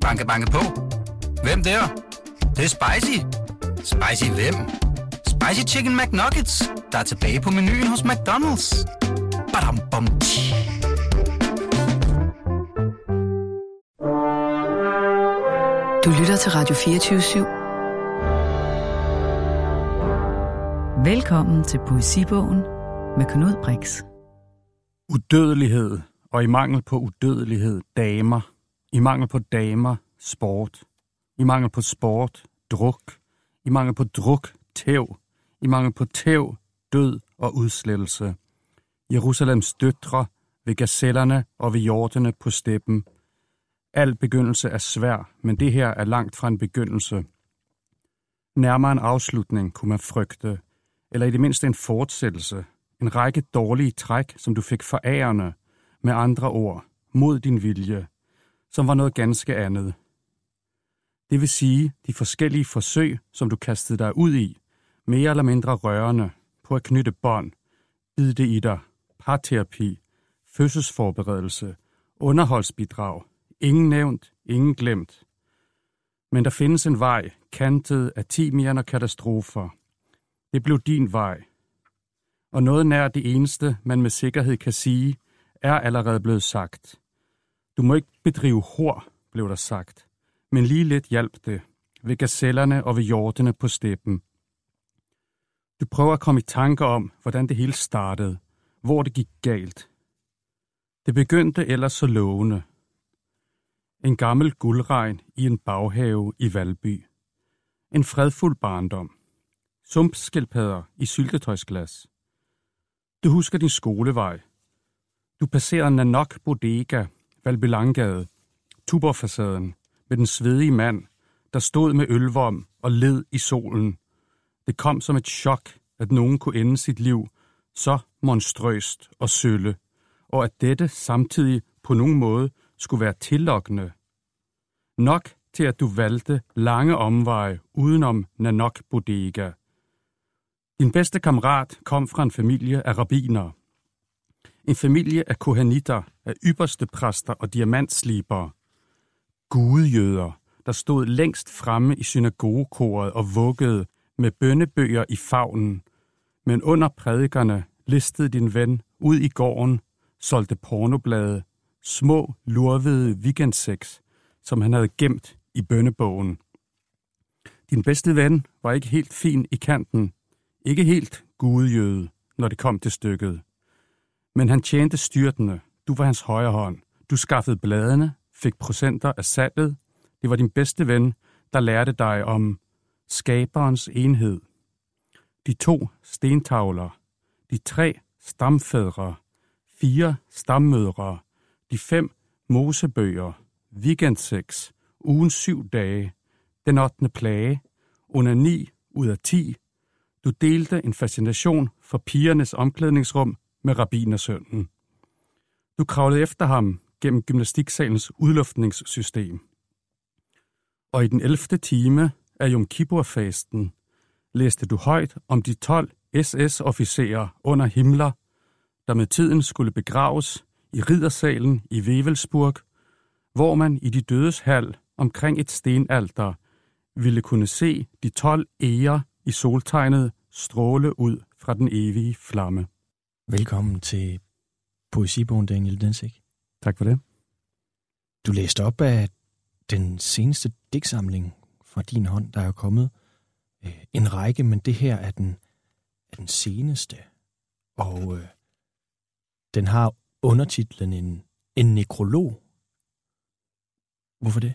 Banke, banke på. Hvem der? Det, det er spicy. Spicy hvem? Spicy Chicken McNuggets, der er tilbage på menuen hos McDonald's. Badum, bom, tji. Du lytter til Radio 24 /7. Velkommen til Poesibogen med Knud Brix. Udødelighed, og i mangel på udødelighed, damer. I mangel på damer, sport. I mangel på sport, druk. I mangel på druk, tæv. I mangel på tæv, død og udslettelse. Jerusalems døtre ved gazellerne og ved hjortene på steppen. Al begyndelse er svær, men det her er langt fra en begyndelse. Nærmere en afslutning kunne man frygte, eller i det mindste en fortsættelse. En række dårlige træk, som du fik forærende, med andre ord, mod din vilje, som var noget ganske andet. Det vil sige, de forskellige forsøg, som du kastede dig ud i, mere eller mindre rørende, på at knytte bånd, bide det i dig, parterapi, fødselsforberedelse, underholdsbidrag, ingen nævnt, ingen glemt. Men der findes en vej, kantet af timian og katastrofer. Det blev din vej. Og noget nær det eneste, man med sikkerhed kan sige, er allerede blevet sagt. Du må ikke bedrive hår, blev der sagt. Men lige lidt hjalp det, ved gazellerne og ved hjortene på steppen. Du prøver at komme i tanker om, hvordan det hele startede, hvor det gik galt. Det begyndte ellers så lovende. En gammel guldregn i en baghave i Valby. En fredfuld barndom. Sumpskildpadder i syltetøjsglas. Du husker din skolevej. Du passerer Nanok Bodega, Valby Langgade, Tuborfacaden, med den svedige mand, der stod med ølvom og led i solen. Det kom som et chok, at nogen kunne ende sit liv så monstrøst og sølle, og at dette samtidig på nogen måde skulle være tillokkende. Nok til at du valgte lange omveje udenom Nanok Bodega. Din bedste kammerat kom fra en familie af rabiner. En familie af kohanitter, af ypperste præster og diamantslibere. Gudejøder, der stod længst fremme i synagogekoret og vuggede med bønnebøger i favnen. Men under prædikerne listede din ven ud i gården, solgte pornoblade, små, lurvede weekendseks, som han havde gemt i bønnebogen. Din bedste ven var ikke helt fin i kanten, ikke helt gudejøde, når det kom til stykket. Men han tjente styrtende. Du var hans højre hånd. Du skaffede bladene, fik procenter af salget. Det var din bedste ven, der lærte dig om skaberens enhed. De to stentavler, de tre stamfædre, fire stammødre, de fem mosebøger, weekendseks, ugen syv dage, den 8. plage, under ni ud af ti. Du delte en fascination for pigernes omklædningsrum med rabinersønnen. Du kravlede efter ham gennem gymnastiksalens udluftningssystem. Og i den 11. time af Yom Kippur-fasten læste du højt om de 12 SS-officerer under Himmler, der med tiden skulle begraves i riddersalen i Wevelsburg, hvor man i de dødes hal omkring et stenalter ville kunne se de 12 æger i soltegnet stråle ud fra den evige flamme. Velkommen til Poesibogen, Daniel Densik. Tak for det. Du læste op af den seneste digtsamling fra din hånd, der er kommet øh, en række, men det her er den, er den seneste. Og øh, den har undertitlen en, en nekrolog. Hvorfor det?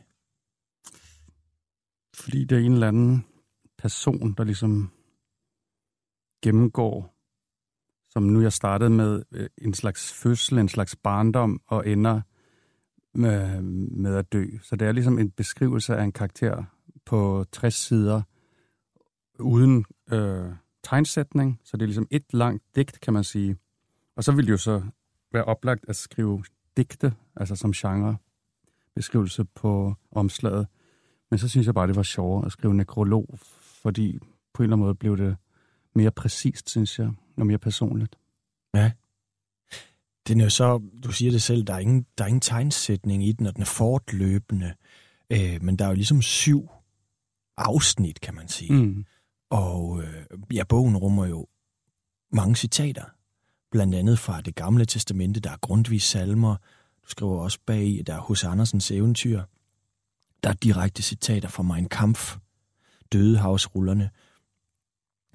Fordi det er en eller anden person, der ligesom gennemgår, som nu jeg startede med øh, en slags fødsel, en slags barndom, og ender med, med at dø. Så det er ligesom en beskrivelse af en karakter på 60 sider, uden øh, tegnsætning, så det er ligesom et langt digt, kan man sige. Og så vil det jo så være oplagt at skrive digte, altså som genre, beskrivelse på omslaget. Men så synes jeg bare, det var sjovere at skrive nekrolog, fordi på en eller anden måde blev det mere præcist, synes jeg, og mere personligt. Ja. Den er jo så, du siger det selv, der er ingen, der er ingen tegnsætning i den, og den er fortløbende. Øh, men der er jo ligesom syv afsnit, kan man sige. Mm. Og øh, ja, bogen rummer jo mange citater. Blandt andet fra det gamle testamente, der er grundvis salmer. Du skriver også bag, der er hos Andersens eventyr. Der er direkte citater fra Mein Kampf, Dødehavsrullerne,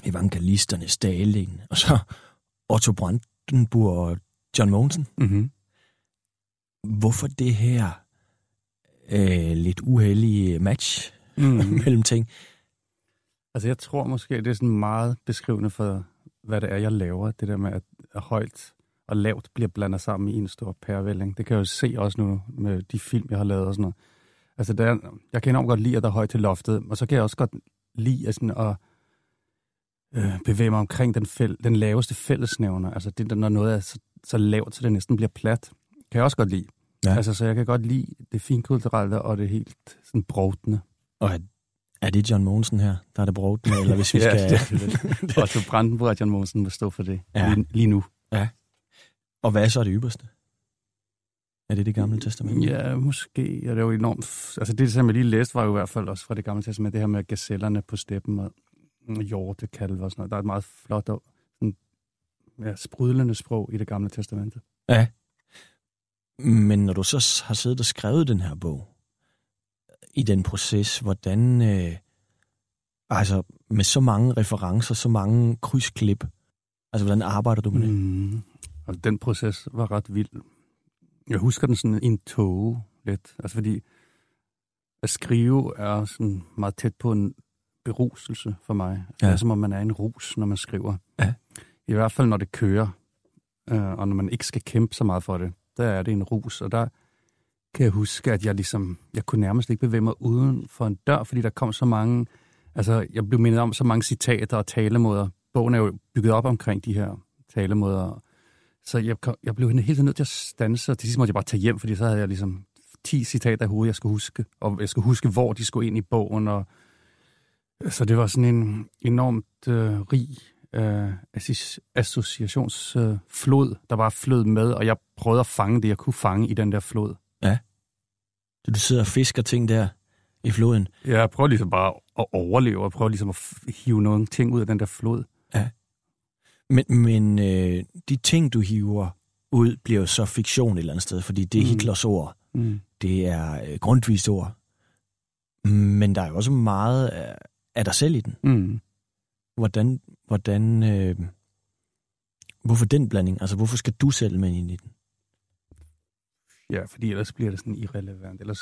Evangelisterne, Stalin, og så Otto Brandenburg og John Mogensen. Mm-hmm. Hvorfor det her øh, lidt uheldige match Mm. mellem ting? Altså, jeg tror måske, det er sådan meget beskrivende for, hvad det er, jeg laver. Det der med, at højt og lavt bliver blandet sammen i en stor pærevælling. Det kan jeg jo se også nu med de film, jeg har lavet og sådan noget. Altså, der, jeg kan enormt godt lide, at der er højt til loftet, og så kan jeg også godt lide at, sådan, at øh, bevæge mig omkring den, fæl, den laveste fællesnævner. Altså, det, når noget er så, så lavt, så det næsten bliver plat, kan jeg også godt lide. Ja. Altså, så jeg kan godt lide det finkulturelle og det helt sådan brovtende. Og er, er det John Mogensen her, der er det med, eller hvis vi skal... Ja, det Og så Brandenburg og John Mogensen må stå for det Ja. ja. lige, lige nu. Og hvad er så det ypperste? Er det det gamle testament? Ja, måske. Ja, det er jo enormt... Altså det, som jeg lige læste, var jo i hvert fald også fra det gamle testament, det her med gazellerne på steppen og mm, hjortekalve og sådan noget. Der er et meget flot og sådan, ja, sprudlende sprog i det gamle testamente. Ja. Men når du så har siddet og skrevet den her bog, i den proces, hvordan, øh, altså med så mange referencer, så mange krydsklip, altså hvordan arbejder du med det? Mm. Og den proces var ret vild. Jeg husker den sådan i en tåge lidt. Altså fordi at skrive er sådan meget tæt på en beruselse for mig. Altså, ja. Det er som om man er en rus, når man skriver. Ja. I hvert fald når det kører, øh, og når man ikke skal kæmpe så meget for det. Der er det en rus, og der kan jeg huske, at jeg ligesom, jeg kunne nærmest ikke bevæge mig uden for en dør, fordi der kom så mange, altså jeg blev mindet om så mange citater og talemåder. Bogen er jo bygget op omkring de her talemåder, så jeg, kom, jeg blev hele tiden nødt til at stanse, og til sidst måtte jeg bare tage hjem, fordi så havde jeg ligesom 10 citater i hovedet, jeg skulle huske, og jeg skulle huske, hvor de skulle ind i bogen, og så det var sådan en enormt øh, rig øh, associationsflod, øh, flod, der bare flød med, og jeg prøvede at fange det, jeg kunne fange i den der flod. Så du sidder og fisker ting der i floden. Jeg prøver ligesom bare at overleve, og prøver ligesom at hive nogle ting ud af den der flod. Men, men øh, de ting, du hiver ud, bliver jo så fiktion et eller andet sted, fordi det er Mm. Hitlers ord. Mm. Det er øh, grundvist ord. Men der er jo også meget af, af dig selv i den. Mm. Hvordan, hvordan øh, hvorfor den blanding? Altså, hvorfor skal du selv med ind i den? Ja, fordi ellers bliver det sådan irrelevant. Ellers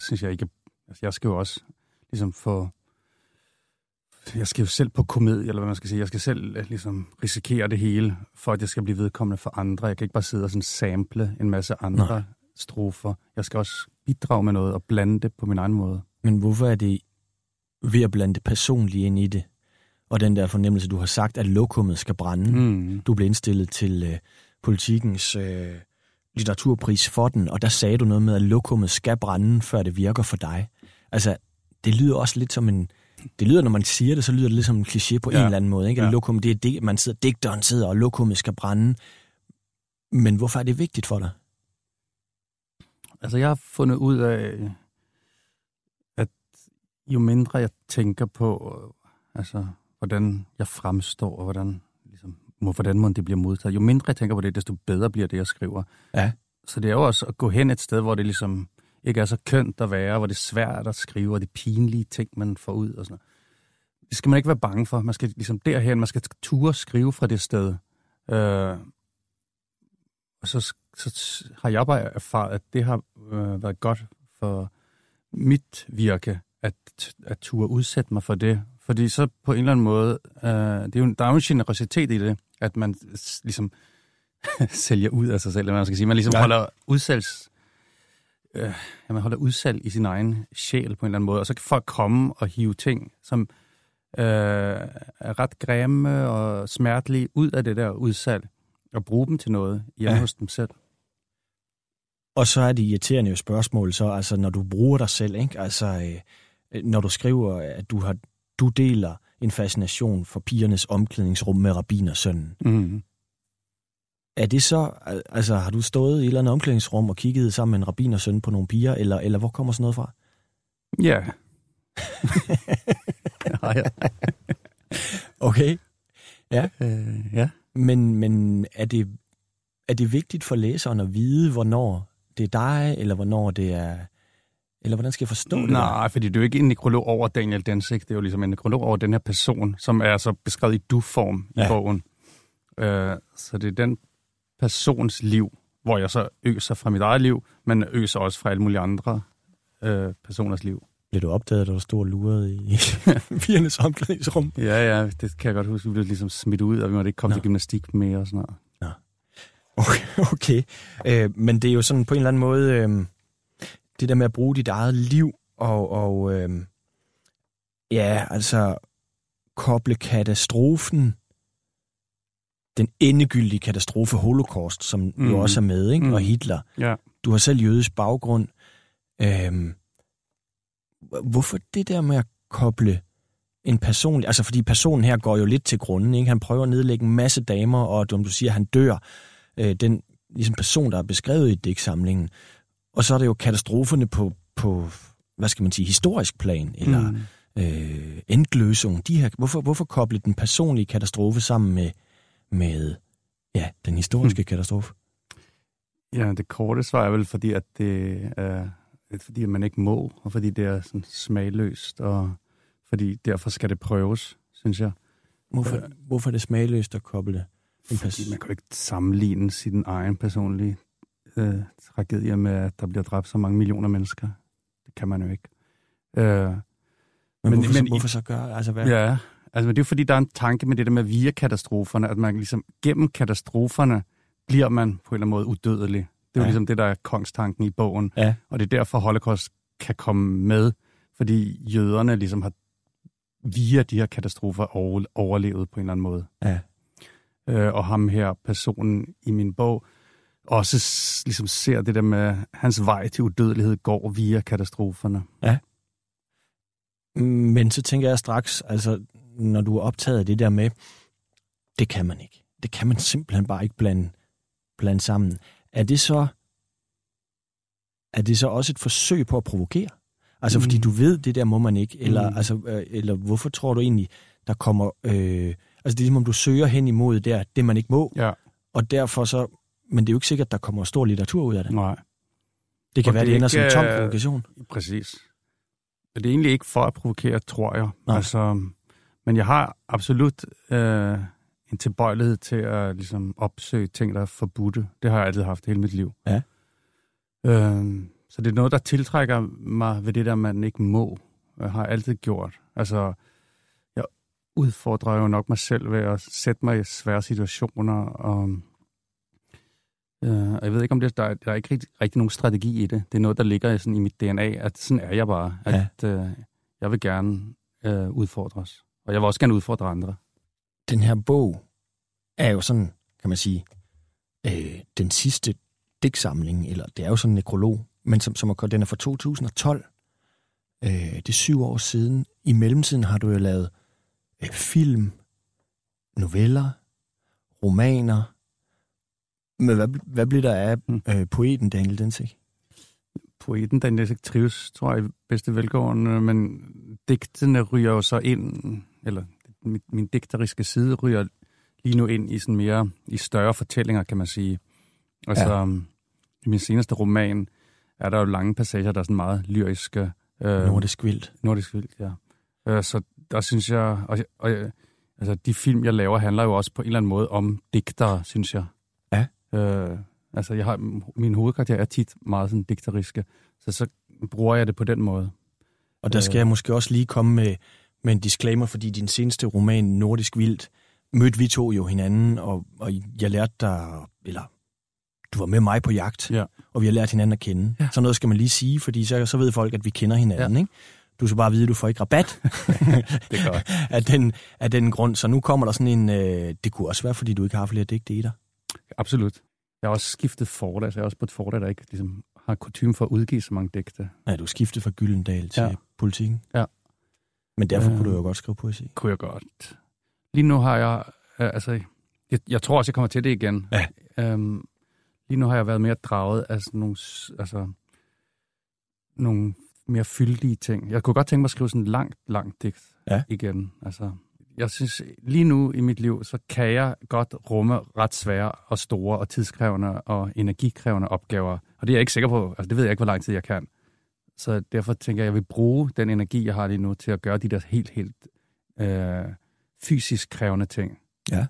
synes jeg ikke... Altså, jeg skal jo også ligesom få... Jeg skal jo selv på komedie, eller hvad man skal sige. Jeg skal selv øh, ligesom risikere det hele, for at jeg skal blive vedkommende for andre. Jeg kan ikke bare sidde og sådan sample en masse andre. Nej. strofer. Jeg skal også bidrage med noget og blande det på min egen måde. Men hvorfor er det ved at blande det personlige ind i det? Og den der fornemmelse, du har sagt, at lokummet skal brænde. Mm. Du blev indstillet til øh, politikens øh, litteraturpris for den, og der sagde du noget med, at lokummet skal brænde, før det virker for dig. Altså, det lyder også lidt som en... Det lyder, når man siger det, så lyder det lidt som en kliché på ja. En eller anden måde. Ikke? At Ja. lokum, det er det, man sidder, digteren sidder, og lokummet skal brænde. Men hvorfor er det vigtigt for dig? Altså, jeg har fundet ud af, jo mindre jeg tænker på, øh, altså, hvordan jeg fremstår, og hvordan, ligesom, hvordan må det bliver modtaget, jo mindre jeg tænker på det, desto bedre bliver det, jeg skriver. Ja. Så det er jo også at gå hen et sted, hvor det ligesom ikke er så kønt at være, hvor det er svært at skrive, og det er pinlige ting, man får ud og sådan noget. Det skal man ikke være bange for. Man skal ligesom derhen, man skal ture skrive fra det sted. Øh, og så, så har jeg bare erfaret, at det har øh, været godt for mit virke, at, at ture udsætte mig for det. Fordi så på en eller anden måde, øh, det er jo, der er jo en generositet i det, at man ligesom sælger ud af sig selv, eller hvad man skal sige. Man ligesom Ja. holder udsalgs... Øh, ja, man holder udsalg i sin egen sjæl på en eller anden måde, og så kan folk komme og hive ting, som øh, er ret grimme og smertelige ud af det der udsalg, og bruge dem til noget hjemme ja. hos dem selv. Og så er det irriterende jo spørgsmål, så altså når du bruger dig selv, ikke? Altså øh, når du skriver, at du har du deler en fascination for pigernes omklædningsrum med rabbinersønnen. Mm. er det så, al- altså har du stået i et eller andet omklædningsrum og kigget sammen med en rabinersøn på nogle piger, eller, eller hvor kommer sådan noget fra? Ja. ja, ja. Okay. Øh, ja. Men, men er, det, er det vigtigt for læseren at vide, hvornår det er dig, eller hvornår det er... Eller hvordan skal jeg forstå det? der? Nej, fordi det er jo ikke en nekrolog over Daniel Densik, det er jo ligesom en nekrolog over den her person, som er så beskrevet i du-form Ja. i bogen. Øh, så det er den persons liv, hvor jeg så øser fra mit eget liv, men øser også fra alle mulige andre øh, personers liv. Blev du opdaget, da du stod og lurede i pigernes omklædningsrum? Ja, ja, det kan jeg godt huske. Vi blev ligesom smidt ud, og vi måtte ikke komme Nå. Nå. til gymnastik mere og sådan noget. Okay, okay. Øh, men det er jo sådan på en eller anden måde, øh, det der med at bruge dit eget liv og, og øh, ja, altså koble katastrofen, den endegyldige katastrofe Holocaust, som mm. jo Mhm. også er med, ikke? Mhm. og Hitler. Ja. Du har selv jødisk baggrund. Øh, hvorfor det der med at koble en personlig... Altså, fordi personen her går jo lidt til grunden, ikke? Han prøver at nedlægge en masse damer, og som du siger, han dør. Øh, den ligesom person, der er beskrevet i digtsamlingen. Og så er det jo katastroferne på, på hvad skal man sige, historisk plan, eller Mm. øh, endløsung. De her, hvorfor, hvorfor koble den personlige katastrofe sammen med, med ja, den historiske Hmm. katastrofe? Ja, det korte svar er vel, fordi at det er fordi man ikke må, og fordi det er sådan smagløst, og fordi derfor skal det prøves, synes jeg. Hvorfor, Øh. hvorfor er det smagløst at koble Fordi man kan jo ikke sammenligne sin egen personlige øh, tragedie med, at der bliver dræbt så mange millioner mennesker. Det kan man jo ikke. Øh, Men, men- hvorfor, men, hvorfor så gøre? Altså, hvad? ja, altså men det er jo fordi, der er en tanke med det der med via katastroferne, at man ligesom gennem katastroferne bliver man på en eller anden måde udødelig. Det er jo Ja. ligesom det, der er kongstanken i bogen. Ja. Og det er derfor, Holocaust kan komme med, fordi jøderne ligesom har via de her katastrofer over- overlevet på en eller anden måde. Ja. Øh, og ham her, personen i min bog, også ligesom ser det der med, hans vej til udødelighed går via katastroferne. Men så tænker jeg straks, altså, når du er optaget af det der med, det kan man ikke. Det kan man simpelthen bare ikke blande, blande sammen. Er det så er det så også et forsøg på at provokere? Altså, fordi Mm. du ved, det der må man ikke. Eller, Mm. altså, øh, eller hvorfor tror du egentlig, der kommer... Øh, altså, det er som om, du søger hen imod der, det man ikke må. Ja, Og derfor så... Men det er jo ikke sikkert, der kommer stor litteratur ud af det. nej, Det kan Og være, det det er ender som en ikke, tom øh, provokation. præcis. Det er egentlig ikke for at provokere, tror jeg. Nej. Altså, men jeg har absolut øh, en tilbøjelighed til at ligesom, opsøge ting, der er forbudte. Det har jeg altid haft hele mit liv. Ja. Øh, så det er noget, der tiltrækker mig ved det der, man ikke må. Jeg har altid gjort. Altså, jeg udfordrer jo nok mig selv ved at sætte mig i svære situationer. Og, øh, og jeg ved ikke, om det, der, er- der er ikke rigtig, rigtig nogen strategi i det. Det er noget, der ligger i, sådan, i mit DNA, at sådan er jeg bare. Ja. At øh, jeg vil gerne øh, udfordres. Og jeg vil også gerne udfordre andre. den her bog er jo sådan, kan man sige, øh, den sidste digtsamling, eller det er jo sådan en nekrolog, men som, som er, den er fra 2012. Øh, det er syv år siden. I mellemtiden har du jo lavet øh, film, noveller, romaner. Men hvad, hvad bliver der af Mm. øh, poeten Daniel Densik? Poeten, den ikke trives, tror jeg, i bedste velgående, men digtene ryger jo så ind, eller min, min digteriske side ryger lige nu ind i sådan mere, i større fortællinger, kan man sige. Altså, Ja. ja. i min seneste roman er der jo lange passager, der er sådan meget lyriske. Øh, Nordisk Vildt. Nordisk vildt, ja. Øh, så der synes jeg, og, og, altså de film, jeg laver, handler jo også på en eller anden måde om digtere, synes jeg. Øh, altså jeg har, min hovedkarakter er tit meget sådan digteriske, så så bruger jeg det på den måde. Og der skal Øh. jeg måske også lige komme med, med en disclaimer, fordi din seneste roman, Nordisk Vildt, mødte vi to jo hinanden, og, og jeg lærte dig, eller du var med mig på jagt, Ja. og vi har lært hinanden at kende. Ja. Så noget skal man lige sige, fordi så, så ved folk, at vi kender hinanden. Ja. Ikke? Du skal bare vide, at du får ikke rabat Det godt. af, den, af den grund. Så nu kommer der sådan en, øh, det kunne også være, fordi du ikke har flere digte i dig. Absolut. Jeg har også skiftet forlag, så jeg er også på et forlag, der ikke ligesom, har kutume for at udgive så mange digte. Ja, du skiftet fra Gyldendal til ja. Ja. politikken. Ja. Men derfor Øh. kunne du jo godt skrive poesi. Kunne jeg godt. Lige nu har jeg, øh, altså, Jeg, jeg tror også, jeg kommer til det igen. Ja. Øhm, lige nu har jeg været mere draget af sådan nogle, altså, nogle mere fyldige ting. Jeg kunne godt tænke mig at skrive sådan en langt, langt digt Ja. igen. Altså, jeg synes, lige nu i mit liv, så kan jeg godt rumme ret svære og store og tidskrævende og energikrævende opgaver. Og det er jeg ikke sikker på. Altså, det ved jeg ikke, hvor lang tid jeg kan. Så derfor tænker jeg, at jeg vil bruge den energi, jeg har lige nu, til at gøre de der helt, helt øh, fysisk krævende ting. Ja.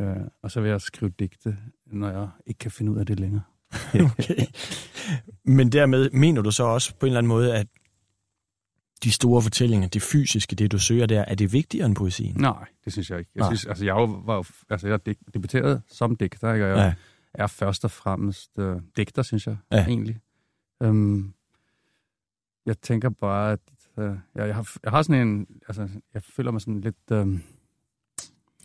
Øh, og så vil jeg skrive digte, når jeg ikke kan finde ud af det længere. Okay. Men dermed mener du så også på en eller anden måde, at de store fortællinger, det fysiske, det du søger der, er det vigtigere end poesien? Nej, det synes jeg ikke. Jeg, Nej. synes, altså, jeg var, altså, jeg debuterede som digter, ikke? og jeg Ja. er først og fremmest øh, digter, synes jeg, Ja. egentlig. Øhm, jeg tænker bare, at øh, jeg, jeg, har, jeg har sådan en, altså, jeg føler mig sådan lidt øh,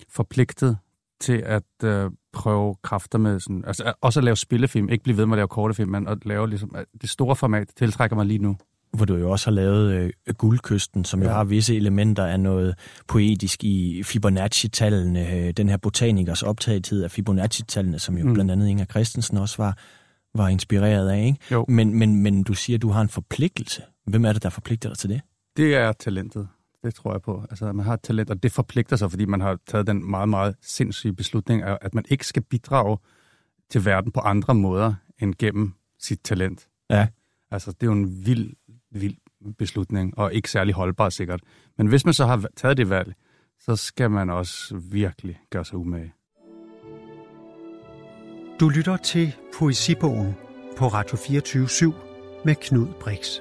forpligtet til at øh, prøve kræfter med sådan, altså også at lave spillefilm, ikke blive ved med at lave kortefilm, men at lave ligesom, at det store format tiltrækker mig lige nu. Hvor du jo også har lavet øh, Guldkysten, som jo Ja. har visse elementer af noget poetisk i Fibonacci-tallene, øh, den her botanikers optagethed af Fibonacci-tallene, som jo mm. Blandt andet Inger Christensen også var, var inspireret af. Ikke? Jo. Men, men, men du siger, at du har en forpligtelse. Hvem er det, der forpligter dig til det? Det er talentet. Det tror jeg på. Altså, man har et talent, og det forpligter sig, fordi man har taget den meget, meget sindssyge beslutning, at man ikke skal bidrage til verden på andre måder end gennem sit talent. Ja. Altså, det er jo en vild, vild beslutning, og ikke særlig holdbar sikkert. Men hvis man så har taget det valg, så skal man også virkelig gøre sig umage. Du lytter til Poesibogen på Radio 24 med Knud Brix.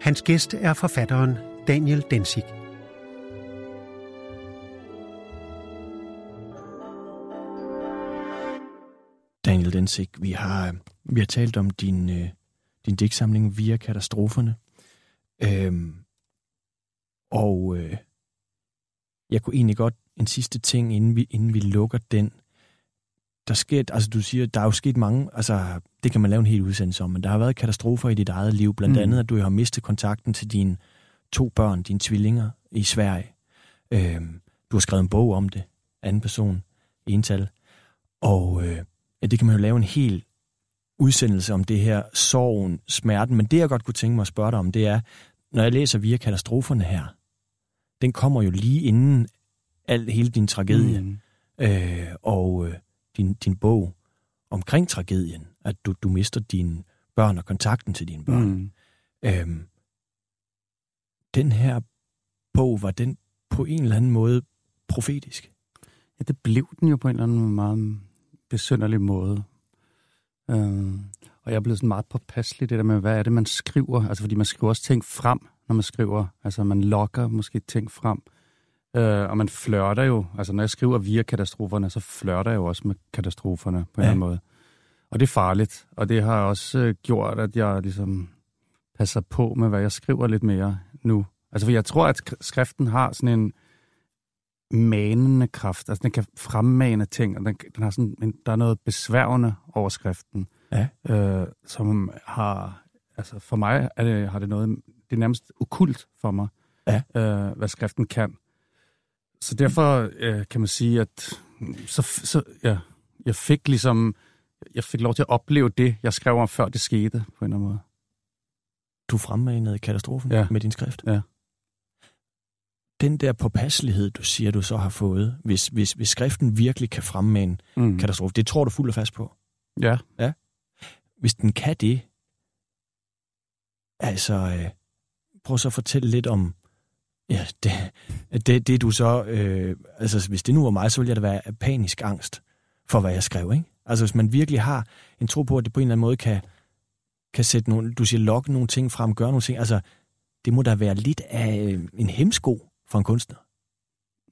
Hans gæst er forfatteren Daniel Densig. Daniel Densig, vi har, vi har talt om din, øh, din digtsamling via katastroferne. Øhm, og øh, jeg kunne egentlig godt en sidste ting, inden vi, inden vi lukker den. Der sker, altså du siger, der er jo sket mange, altså det kan man lave en hel udsendelse om, men der har været katastrofer i dit eget liv, blandt Mm. andet, at du har mistet kontakten til dine to børn, dine tvillinger i Sverige. Øhm, du har skrevet en bog om det, anden person, ental. Og øh, ja, det kan man jo lave en hel udsendelse om det her sorgen, smerten. Men det, jeg godt kunne tænke mig at spørge dig om, det er, når jeg læser via katastroferne her, den kommer jo lige inden al, hele din tragedie Mm. øh, og øh, din, din bog omkring tragedien, at du, du mister dine børn og kontakten til dine børn. Mm. Øhm, den her bog, var den på en eller anden måde profetisk? Ja, det blev den jo på en eller anden meget besynderlig måde. Øhm, og jeg er blevet sådan meget påpasselig, det der med, hvad er det, man skriver? Altså, fordi man skriver også ting frem, når man skriver. Altså, man lokker måske ting frem. Øh, og man flørter jo. Altså, når jeg skriver via katastroferne, så flørter jeg jo også med katastroferne på en Ja. anden måde. Og det er farligt. Og det har også øh, gjort, at jeg ligesom passer på med, hvad jeg skriver lidt mere nu. Altså, for jeg tror, at sk- skriften har sådan en manende kraft. Altså, den kan fremmane ting, og den, den har sådan, en, der er noget besværgende over skriften, Ja. øh, som har, altså for mig er det, har det noget, det er nærmest okult for mig, Ja. øh, hvad skriften kan. Så derfor øh, kan man sige, at så, så, ja, jeg fik ligesom, jeg fik lov til at opleve det, jeg skrev om, før det skete, på en eller anden måde. Du fremmanede katastrofen Ja. med din skrift? Ja. Den der påpasselighed, du siger, du så har fået, hvis, hvis, hvis skriften virkelig kan fremmane Mm. en katastrofe, det tror du fuldt og fast på. Ja. Hvis den kan det, altså, øh, prøv så at fortælle lidt om, ja, det, det, det du så, øh, altså hvis det nu var mig, så ville jeg da være panisk angst for, hvad jeg skrev, ikke? Altså hvis man virkelig har en tro på, at det på en eller anden måde kan, kan sætte nogle, du siger, lokke nogle ting frem, gøre nogle ting, altså det må da være lidt af øh, en hemsko for en kunstner.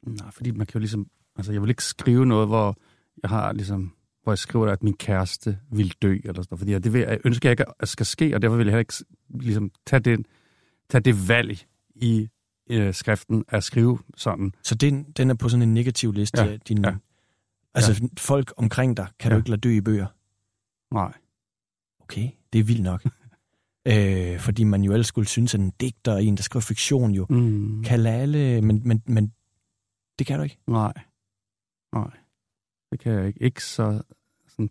Nej, fordi man kan jo ligesom... Altså, jeg vil ikke skrive noget, hvor jeg har ligesom... Hvor jeg skriver, at min kæreste vil dø, eller sådan noget. Fordi det vil, jeg ønsker jeg ikke, at skal ske, og derfor vil jeg heller ikke ligesom, tage, den, tage det valg i øh, skriften at skrive sådan. Så den, den er på sådan en negativ liste. Ja, din, ja. Altså ja. folk omkring dig kan ja. du ikke lade dø i bøger. Nej. Okay, det er vildt nok. Øh, fordi man jo ellers skulle synes, at en digter, en der skriver fiktion jo, Mm. kan lade alle, men, men, men det kan du ikke. Nej. Nej, det kan jeg ikke. Ikke så, sådan,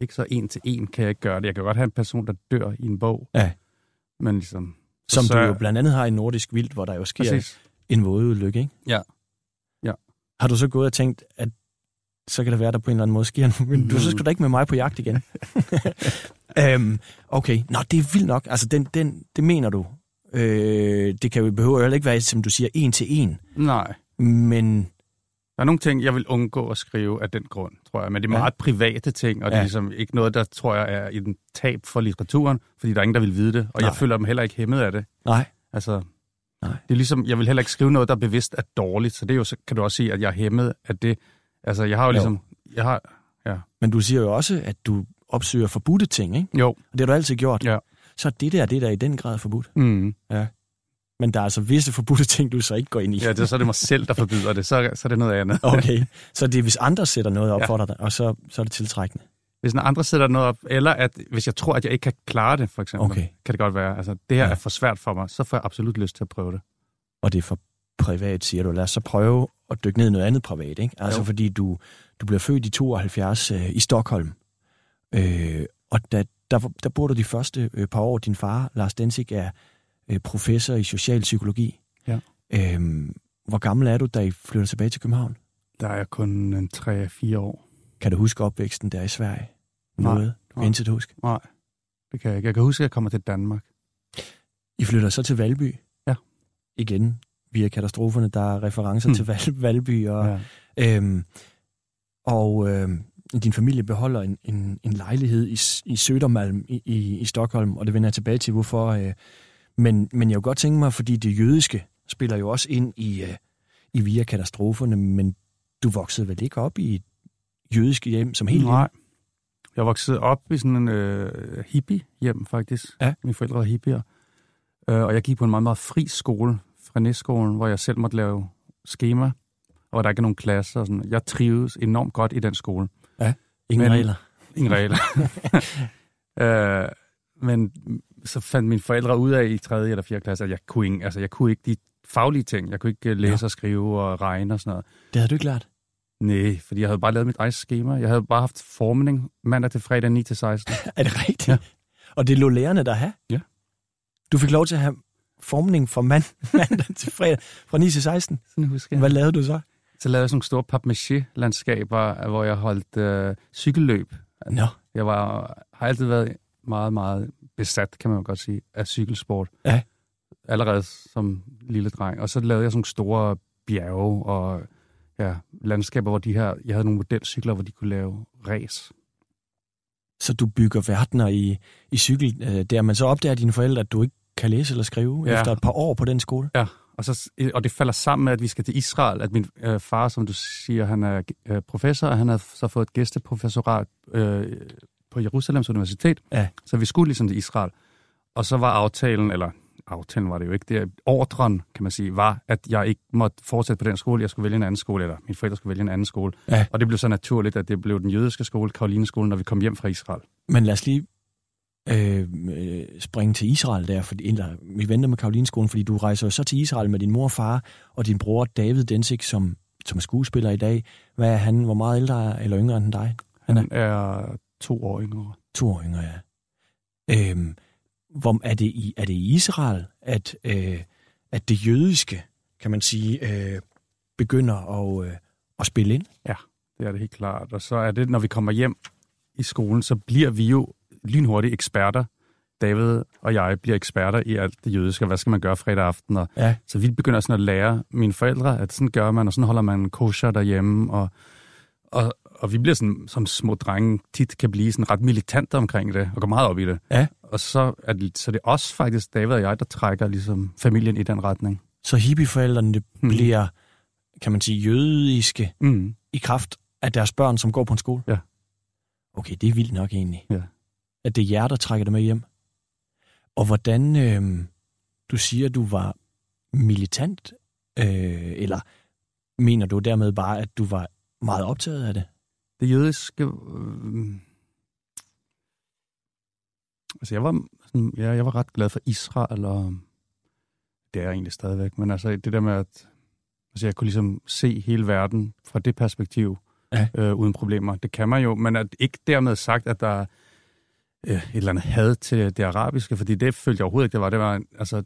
ikke så en til en kan jeg ikke gøre det. Jeg kan godt have en person, der dør i en bog. Ja. Men ligesom... Som så, du jo blandt andet har i Nordisk Vildt, hvor der jo sker Præcis. en vådeulykke, ikke? Ja. Ja. Har du så gået og tænkt, at så kan det være, der på en eller anden måde sker noget. Du så skal du da ikke med mig på jagt igen. øhm, okay, nå, det er vildt nok. Altså, den, den, det mener du. Øh, det kan jo behøver heller ikke være, som du siger, en til en. Nej. Men Der er nogle ting, jeg vil undgå at skrive af den grund, tror jeg. Men det er Ja. meget private ting, og det er Ja. ligesom ikke noget, der tror jeg er en tab for litteraturen, fordi der er ingen, der vil vide det. Og Nej. jeg føler dem heller ikke hæmmet af det. nej, Altså, Nej. det er ligesom, jeg vil heller ikke skrive noget, der bevidst er dårligt. Så det er jo, så kan du også sige, at jeg er hæmmet af det. Altså, jeg har jo Jo. ligesom, jeg har, ja. men du siger jo også, at du opsøger forbudte ting, ikke? Jo, Og det har du altid gjort. Ja. Så det der, det er der i den grad forbudt. mm. Men der er altså visse forbudte ting, du så ikke går ind i. ja, det, er- så er det mig selv, der forbyder det. Så, så er det noget andet. Okay, så det er, hvis andre sætter noget op Ja. for dig, og så, så er det tiltrækkende. Hvis en andre sætter noget op, eller at hvis jeg tror, at jeg ikke kan klare det, for eksempel, Okay. kan det godt være. Altså, det her Ja. er for svært for mig, så får jeg absolut lyst til at prøve det. og det er for privat, siger du. Lad os så prøve at dykke ned i noget andet privat, ikke? Altså Jo. fordi du, du bliver født i 72 øh, i Stockholm, øh, og da, der, der bor du de første øh, par år. Din far, Lars Densig, er øh, professor i socialpsykologi. Ja. Øh, hvor gammel er du, da I flytter tilbage til København? Der er jeg kun en 3-4 år. Kan du huske opvæksten der i Sverige? Nej, Noget? Du kan nej. intet huske. Nej, det kan jeg ikke. Jeg kan huske, at jeg kommer til Danmark. I flytter så til Valby? Ja. Igen, via katastroferne, der er referencer Hmm. til Val- Valby og... Ja. Øhm, og øhm, din familie beholder en, en, en lejlighed i, i Södermalm i, i, i Stockholm, og det vender jeg tilbage til, hvorfor. Øh, men, men jeg kunne godt tænke mig, fordi det jødiske spiller jo også ind i, øh, i via katastroferne, men du voksede vel ikke op i et jødisk hjem som helt Nej. Jeg voksede op i sådan en øh, hippie-hjem, faktisk. Ja. Mine forældre var hippier. Øh, og jeg gik på en meget, meget fri skole, fra næstskolen, hvor jeg selv måtte lave schema, og der ikke er nogen klasser. Og sådan. Jeg trives enormt godt i den skole. Ingen Men- regler. Ingen regler. øh, men så fandt mine forældre ud af i 3. eller 4. klasse, at jeg kunne, ikke, altså, jeg kunne ikke de faglige ting. Jeg kunne ikke øh, læse Ja. og skrive og regne og sådan noget. Det havde du ikke lært. Nej, fordi jeg havde bare lavet mit eget schema. Jeg havde bare haft formning mandag til fredag 9 til 16. Er det rigtigt? Ja. Og det lå lærerne der have? Ja. Du fik lov til at have formning fra mand, mandag til fredag, fra 9 til 16. Sådan husker jeg. Hvad lavede du så? Så lavede jeg sådan nogle store papmaché-landskaber, hvor jeg holdt øh, cykelløb. Nå, Jeg var, har altid været meget, meget besat, kan man jo godt sige, af cykelsport. Ja. Allerede som lille dreng. Og så lavede jeg sådan nogle store bjerge og ja, landskaber, hvor de her, jeg havde nogle modelcykler, hvor de kunne lave race. så du bygger verdener i, i cykel, øh, der, men så opdager dine forældre, at du ikke kan læse eller skrive ja. efter et par år på den skole. Ja, og, så, og det falder sammen med, at vi skal til Israel, at min øh, far, som du siger, han er øh, professor, og han har så fået et gæsteprofessorat øh, på Jerusalems Universitet. Ja. Så vi skulle ligesom til Israel. Og så var aftalen, eller aftalen var det jo ikke, det ordren, kan man sige, var, at jeg ikke måtte fortsætte på den skole, jeg skulle vælge en anden skole, eller mine forældre skulle vælge en anden skole. Ja. Og det blev så naturligt, at det blev den jødiske skole, Karolineskolen, når vi kom hjem fra Israel. Men lad os lige øh, øh, springe til Israel der, fordi, eller, vi venter med Karolinskolen, fordi du rejser jo så til Israel med din mor og far, og din bror David Densik, som, som er skuespiller i dag. Hvad er han? Hvor meget ældre er- eller yngre end dig? Han Han er to år yngre. To år yngre, ja. Øhm, hvor, er, det i, er det i Israel, at, øh, at det jødiske, kan man sige, øh, begynder at, øh, at spille ind? Det er det helt klart. Og så er det, når vi kommer hjem i skolen, så bliver vi jo lynhurtigt eksperter. David og jeg bliver eksperter i alt det jødiske. Hvad skal man gøre fredag aften? Og, Ja. så vi begynder sådan at lære mine forældre, at sådan gør man, og sådan holder man kosher derhjemme. Og, og, og vi bliver sådan, som små drenge tit kan blive sådan ret militante omkring det, og går meget op i det. Ja. Og så er det, så det er også faktisk David og jeg, der trækker ligesom familien i den retning. Så hippieforældrene hmm. bliver, kan man sige, jødiske Mm. i kraft af deres børn, som går på en skole? Ja. Okay, det er vildt nok egentlig. Ja. At det er jer, der trækker det med hjem. Og hvordan, øh, du siger, du var militant, øh, eller mener du dermed bare, at du var meget optaget af det? Det jødiske... Øh, altså, jeg var, sådan, ja, jeg var ret glad for Israel, og det er jeg egentlig stadigvæk. Men altså, det der med, at Altså jeg kunne ligesom se hele verden fra det perspektiv, Ja. øh, uden problemer. Det kan man jo, men at ikke dermed sagt, at der er øh, et eller andet had til det arabiske, fordi det følte jeg overhovedet ikke, det var. Det var altså,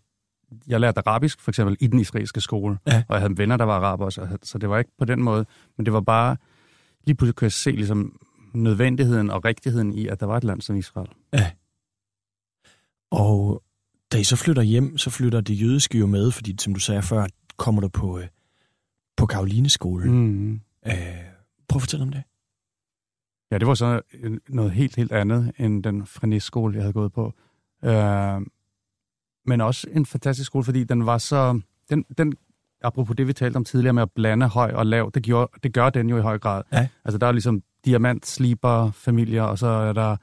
jeg lærte arabisk, for eksempel, i den israelske skole, Ja. og jeg havde venner, der var araber, så, så det var ikke på den måde, men det var bare, lige pludselig kunne jeg se ligesom, nødvendigheden og rigtigheden i, at der var et land som Israel. Og da I så flytter hjem, så flytter det jødiske jo med, fordi som du sagde før, kommer du på, øh, på Karolineskolen. Mm. Øh, prøv at fortælle om det. Ja, det var så en- noget helt, helt andet end den skole jeg havde gået på. Øh, men også en fantastisk skole, fordi den var så... Den, den, apropos det, vi talte om tidligere med at blande høj og lav, det, gjorde, det gør den jo i høj grad. Ja. Altså, der er ligesom diamant, sliber, familier, og så er der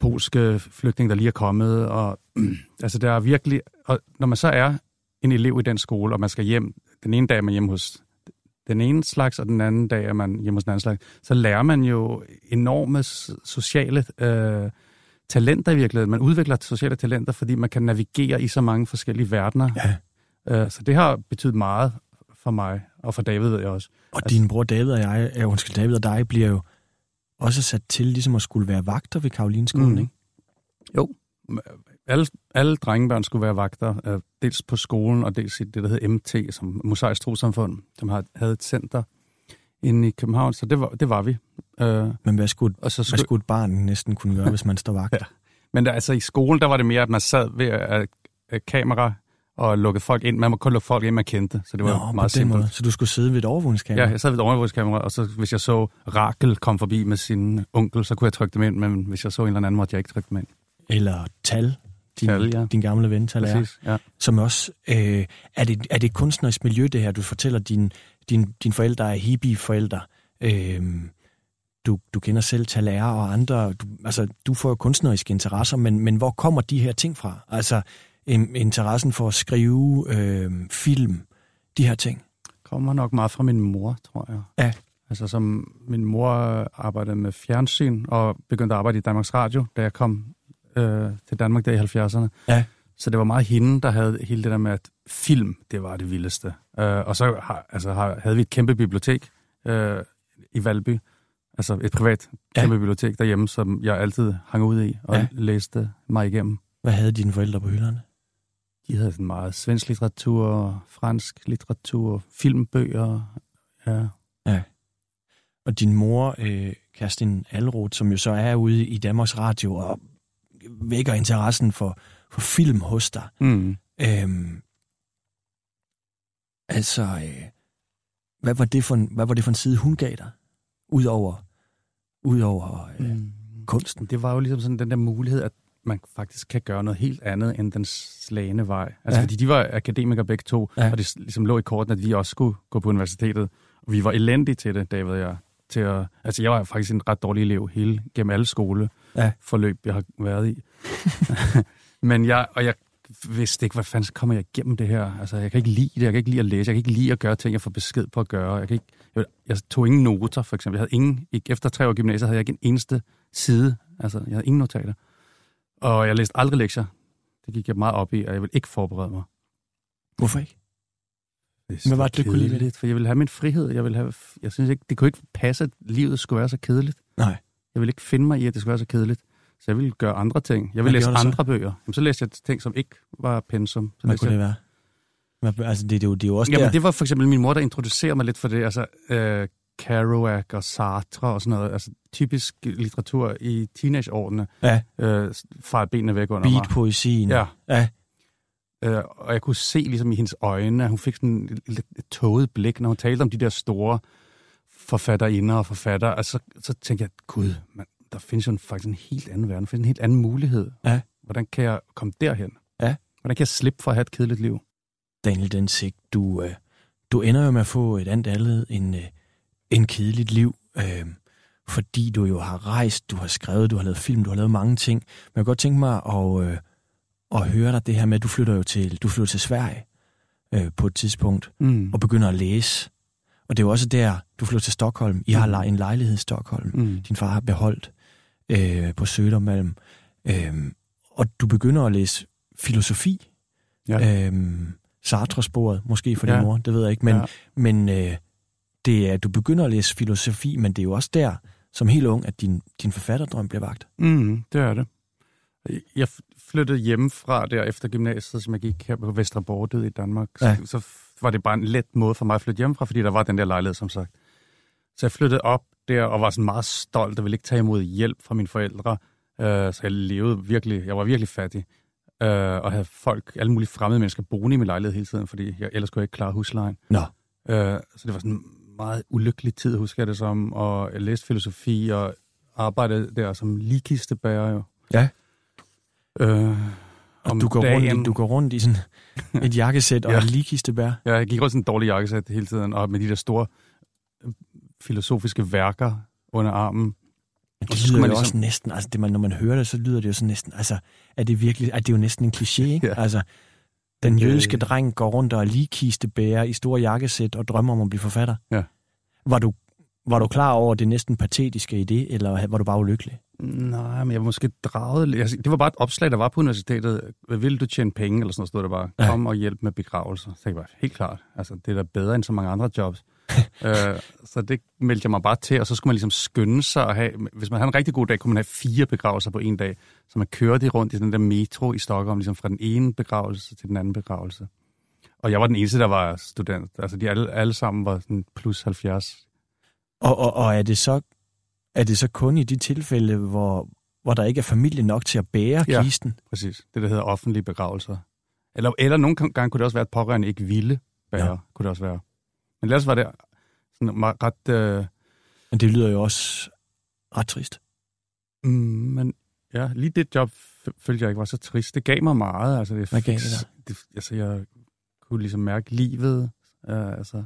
polske flygtninge, der lige er kommet. Og, altså, der er virkelig... Og når man så er en elev i den skole, og man skal hjem, den ene dag er man hjemme hos den ene slags, og den anden dag er man hjemme hos den anden slags, så lærer man jo enorme sociale øh, talenter i virkeligheden. Man udvikler sociale talenter, fordi man kan navigere i så mange forskellige verdener. Ja. Øh, så det har betydet meget for mig, og for David ved jeg også. Og din bror David og jeg, ja, undskyld, David og dig, bliver jo også sat til ligesom at skulle være vagter ved Karolineskolen, Mm. ikke? Jo. Alle, alle drengebørn skulle være vagter, øh, dels på skolen, og dels i det, der hedder MT, som Mosaisk Trosamfund, som har, havde et center inde i København, så det var, det var vi. Øh, Men hvad skulle, og så hvad skulle, skulle et barn næsten kunne gøre, hvis man står vagt? Ja. Men der, altså i skolen, der var det mere, at man sad ved uh, uh, kamera og lukkede folk ind. Man må kun lukke folk ind, man kendte, så det var Nå, meget simpelt. måde. Så du skulle sidde ved et overvågningskamera? Ja, jeg sad ved et overvågningskamera, og så hvis jeg så Rakel komme forbi med sin onkel, så kunne jeg trykke dem ind, men hvis jeg så en eller anden, måtte jeg ikke trykke dem ind. Eller Tal, din, Tal, ja. din gamle ven, Tal er, Præcis, ja. som også... Øh, er, det, er det et kunstnerisk miljø, det her? Du fortæller, din, din, din forældre er hippie-forældre. Øh, du, du kender selv Talærer og andre. Du, altså, du får jo kunstneriske interesser, men, men hvor kommer de her ting fra? Altså, in, interessen for at skrive øh, film, de her ting. Kommer nok meget fra min mor, tror jeg. Ja. Altså som min mor arbejdede med fjernsyn og begyndte at arbejde i Danmarks Radio, da jeg kom øh, til Danmark der i 70'erne. Ja. Så det var meget hende, der havde hele det der med, at film, det var det vildeste. Øh, og så har, altså, har, havde vi et kæmpe bibliotek øh, i Valby. Altså et privat Ja. kæmpe bibliotek derhjemme, som jeg altid hang ud i og Ja. ja. læste mig igennem. Hvad havde dine forældre på hylderne? De havde sådan meget svensk litteratur, fransk litteratur, filmbøger. Ja. Og din mor, øh, Kerstin Alroth, som jo så er ude i Danmarks Radio og vækker interessen for, for film hos dig. Mm. Øhm, altså, øh, hvad, var det for en, hvad var det for en side, hun gav dig? Udover, udover øh, Mm. kunsten. Det var jo ligesom sådan den der mulighed, at man faktisk kan gøre noget helt andet end den slagende vej. Altså Ja. fordi de var akademikere begge to, ja. og det ligesom lå i korten, at vi også skulle gå på universitetet. Og vi var elendige til det, David og jeg. Til at, altså jeg var faktisk en ret dårlig elev hele, gennem alle skoleforløb, jeg har været i. Men jeg, og jeg vidste ikke, hvad fanden kommer jeg igennem det her? Altså jeg kan ikke lide det, jeg kan ikke lide at læse, jeg kan ikke lide at gøre ting, jeg får besked på at gøre. Jeg, kan ikke, jeg, jeg tog ingen noter, for eksempel. Jeg havde ingen, ikke, efter tre år i gymnasiet havde jeg ikke en eneste side. Altså, jeg havde ingen notater. Og jeg læste aldrig lektier. Det gik jeg meget op i, og jeg ville ikke forberede mig. Hvorfor ikke? Det Hvad var det, kunne lide det? For jeg ville have min frihed. Jeg, ville have, jeg synes ikke, det kunne ikke passe, at livet skulle være så kedeligt. Nej. Jeg ville ikke finde mig i, at det skulle være så kedeligt. Så jeg ville gøre andre ting. Jeg Hvad ville læse gjorde du så? andre bøger. Jamen, så læste jeg ting, som ikke var pensum. Så Hvad kunne det jeg, være? Hvad, altså, det, det, er jo, det er jo også Jamen, der. det var for eksempel min mor, der introducerede mig lidt for det. Altså, øh, Kerouac og Sartre og sådan noget. Altså, typisk litteratur i teenageårene. Ja, Øh, farer benene væk under mig. beat-poesien. Ja. ja. Øh, og jeg kunne se ligesom i hendes øjne, at hun fik sådan et, et, et tåget blik, når hun talte om de der store forfatterinder og forfattere. Altså, så, så tænkte jeg, gud, man, der findes jo en, faktisk en helt anden verden, der findes en helt anden mulighed. Ja. Hvordan kan jeg komme derhen? Ja. Hvordan kan jeg slippe for at have et kedeligt liv? Daniel Densik, du, øh, du ender jo med at få et andet andet end, øh, end kedeligt liv, øh, fordi du jo har rejst, du har skrevet, du har lavet film, du har lavet mange ting. Men jeg kunne godt tænke mig at, øh, at høre dig det her med, at du flytter jo til, du flytter til Sverige øh, på et tidspunkt Mm. og begynder at læse. Og det er jo også der, du flytter til Stockholm. I har le- en lejlighed i Stockholm. Mm. Din far har beholdt øh, på Södermalm. Øh, og du begynder at læse filosofi. Ja. Øhm, Sartre-sporet, måske for Ja. din mor, det ved jeg ikke. Men, ja. men øh, det er, du begynder at læse filosofi, men det er jo også der, som helt ung, at din, din forfatterdrøm bliver vagt. Mm, det er det. Jeg flyttede hjemmefra der efter gymnasiet, som jeg gik her på Vestre Bordød i Danmark. Ja. Så, så var det bare en let måde for mig at flytte hjemmefra, fordi der var den der lejlighed, som sagt. Så jeg flyttede op der og var sådan meget stolt og ville ikke tage imod hjælp fra mine forældre. Uh, så jeg levede virkelig, jeg var virkelig fattig. Uh, og havde folk, alle mulige fremmede mennesker boende i min lejlighed hele tiden, fordi jeg ellers kunne jeg ikke klare huslejen. Nå, Uh, så det var sådan en meget ulykkelig tid, husker jeg det som, og jeg læste filosofi og arbejdede der som ligkistebærer jo. Ja. Øh, om du går, dagen, rundt, i- du går rundt i sådan et jakkesæt og Ja. et ligkistebær. Ja, jeg gik rundt i sådan en dårlig jakkesæt hele tiden, og med de der store øh, filosofiske værker under armen. Det så lyder man jo ligesom- også næsten, altså det, man, når man hører det, så lyder det jo sådan næsten, altså er det virkelig, er det jo næsten en kliché, ikke? Ja. Altså, den Øh. jødiske dreng går rundt og er ligkistebærer i store jakkesæt og drømmer om at blive forfatter. Ja. Var du, var du klar over det næsten patetiske i det, eller var du bare ulykkelig? Nej, men jeg var måske draget... det var bare et opslag, der var på universitetet. Vil du tjene penge, eller sådan noget, stod der bare. Ja. Kom og hjælp med begravelser. Så jeg bare, helt klart. Altså, det er da bedre end så mange andre jobs. øh, så det meldte jeg mig bare til, og så skulle man ligesom skynde sig at have... Hvis man havde en rigtig god dag, kunne man have fire begravelser på en dag. Så man kørte rundt i den der metro i Stockholm, ligesom fra den ene begravelse til den anden begravelse. Og jeg var den eneste, der var student. Altså, de alle, alle sammen var sådan plus 70. Og, og, og er, det så, er det så kun i de tilfælde, hvor, hvor der ikke er familie nok til at bære Ja. kisten? Præcis. Det, der hedder offentlige begravelser. Eller, eller nogle gange kunne det også være, at pårørende ikke ville bære. Ja. Kunne det også være. Men ellers var det sådan meget, ret... Øh, Men det lyder jo også ret trist. mm, men ja, lige det job følte jeg ikke var så trist. Det gav mig meget. Altså, det, Hvad gav det det Altså, jeg kunne ligesom mærke livet. Uh, altså,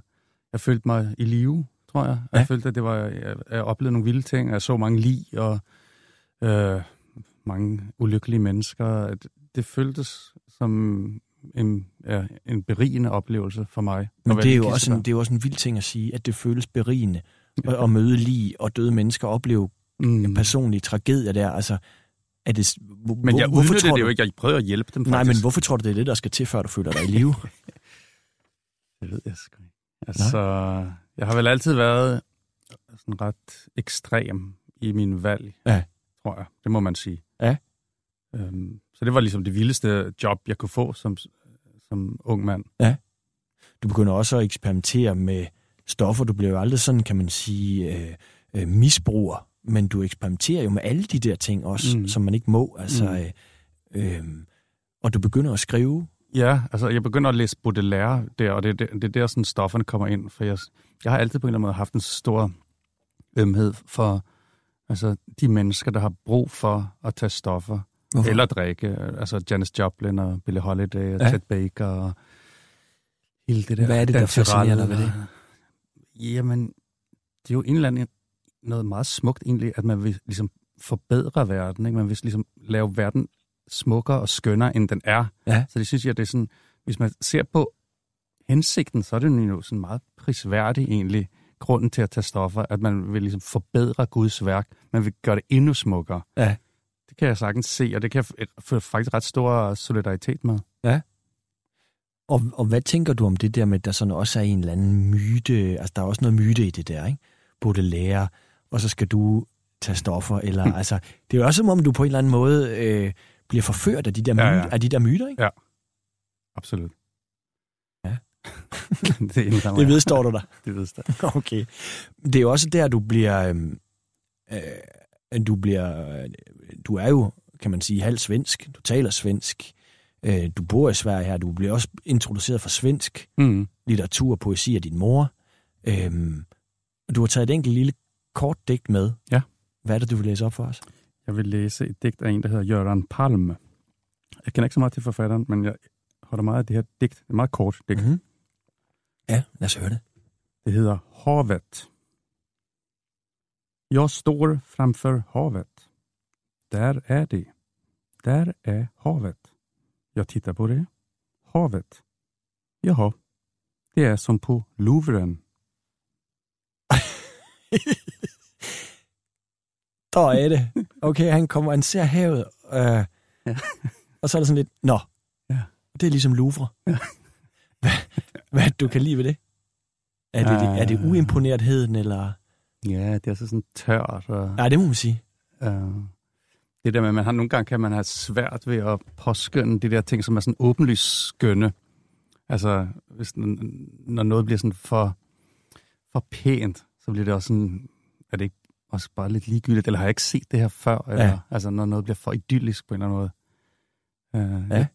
jeg følte mig i live, tror jeg. Ja. Jeg følte, at det var, jeg, jeg oplevede nogle vilde ting. Jeg så mange lig og øh, mange ulykkelige mennesker. Det, det føltes som en, ja, en berigende oplevelse for mig. Men det er, jo også en, det er jo også en vild ting at sige, at det føles berigende at, at møde lige og døde mennesker og opleve mm. personlige tragedier der. Altså, er det, hvor, Men jeg hvorfor tror det jo du, ikke. Jeg prøvede at hjælpe dem, faktisk. Nej, men hvorfor tror du, det er det, der skal til, før du føler dig i live? Det ved jeg sgu ikke. Altså, jeg har vel altid været sådan ret ekstrem i min valg, Ja. tror jeg. Det må man sige. Ja. Øhm, så det var ligesom det vildeste job, jeg kunne få som, som ung mand. Du begynder også at eksperimentere med stoffer. Du bliver jo aldrig sådan, kan man sige, øh, øh, misbruger, men du eksperimenterer jo med alle de der ting også, mm. Som man ikke må. Altså, Mm. øh, øh, og du begynder at skrive. Ja, altså jeg begynder at læse Baudelaire der, og det det er der sådan stofferne kommer ind, for jeg, jeg har altid på en eller anden måde haft en stor ømhed for altså, de mennesker, der har brug for at tage stoffer. Hvorfor? Eller drikke. Altså Janis Joplin og Billie Holiday og Ja. Ted Baker og hele det der. Hvad er det, der fascinerer dig ved det? Jamen, det er jo en eller anden, noget meget smukt egentlig, at man vil ligesom forbedre verden. Ikke? Man vil ligesom lave verden smukkere og skønnere, end den er. Ja. Så det synes jeg, det er sådan, hvis man ser på hensigten, så er det jo sådan meget prisværdig egentlig, grunden til at tage stoffer, at man vil ligesom forbedre Guds værk. Man vil gøre det endnu smukkere. Ja. Det kan jeg sagtens se, og det kan jeg få faktisk ret stor solidaritet med. Og, og hvad tænker du om det der med, at der sådan også er en eller anden myte, altså der er også noget myte i det der, ikke? Baudelaire, og så skal du tage stoffer, eller altså, det er jo også som om, du på en eller anden måde øh, bliver forført af de der, myter, Ja, ja, ja. Af de der myter, ikke? Absolut. Det, Det vedstår du dig. Det vedstår. Okay. Det er jo også der, du bliver, øhm, øh, du bliver, øh, du er jo, kan man sige, halv svensk. Du taler svensk. Øh, du bor i Sverige her. Du bliver også introduceret for svensk Mm. litteratur og poesi af din mor. Og du har taget et enkelt lille kort digt med. Ja. Hvad er det, du vil læse op for os? Jeg vil læse et digt af en, der hedder Jørgen Palme. Jeg kender ikke så meget til forfatteren, men jeg holder meget af det her digt. Det er et meget kort digt. Mm. Mm-hmm. Ja, lad os høre det. Det hedder Havet. Jag står framför havet. Där är det. Där är havet. Jag tittar på det. Havet. Jaha, det är som på Louvren. Der er det. Okay, han kommer, han ser havet, øh, Ja. og så er det sådan lidt, nå, Ja. det er ligesom Louvre. Ja. Hvad du kan lide ved det? Er det, uh, er det Øh. uimponeretheden, eller... Ja, det er så sådan tørt. Og, Nej, det må man sige. øh, det der med, at man har nogle gange kan man have svært ved at påskynde de der ting, som er sådan åbenlyst skønne. Altså, hvis, når noget bliver sådan for, for pænt, så bliver det også sådan, er det ikke også bare lidt ligegyldigt, eller har jeg ikke set det her før? Eller, Ja. Altså, når noget bliver for idyllisk på en eller anden måde. Øh, Ja. jeg,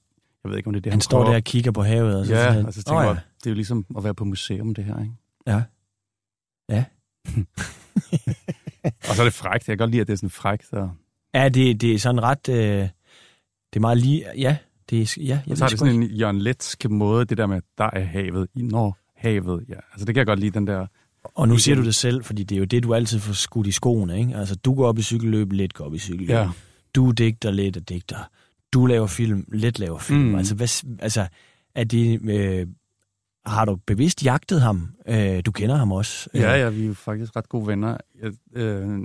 jeg ved ikke, om det er det, Han står prøver. der og kigger på havet, og så Ja, han, og så tænker "Åh, jeg, det er jo ligesom at være på museum, det her, ikke? ja. Ja. Og så er det frækt. Jeg kan godt lide, at det er sådan frækt. Så, Ja, det, det er sådan ret... Øh, det er meget lige... Ja, det er... Ja, jeg så har det sådan en Jørgen Letsk måde, det der med, der er havet. I når havet, ja. Altså det kan jeg godt lide, den der... Og nu siger du det selv, fordi det er jo det, du altid får skudt i skoene, ikke? Altså, du går op i cykelløb, lidt går op i cykelløb. Ja. Du digter lidt og digter. Du laver film, lidt laver film. Mm. Altså, hvad, altså, er det... Øh, har du bevidst jagtet ham? Øh, du kender ham også. Ja, ja, vi er jo faktisk ret gode venner. Jeg, øh,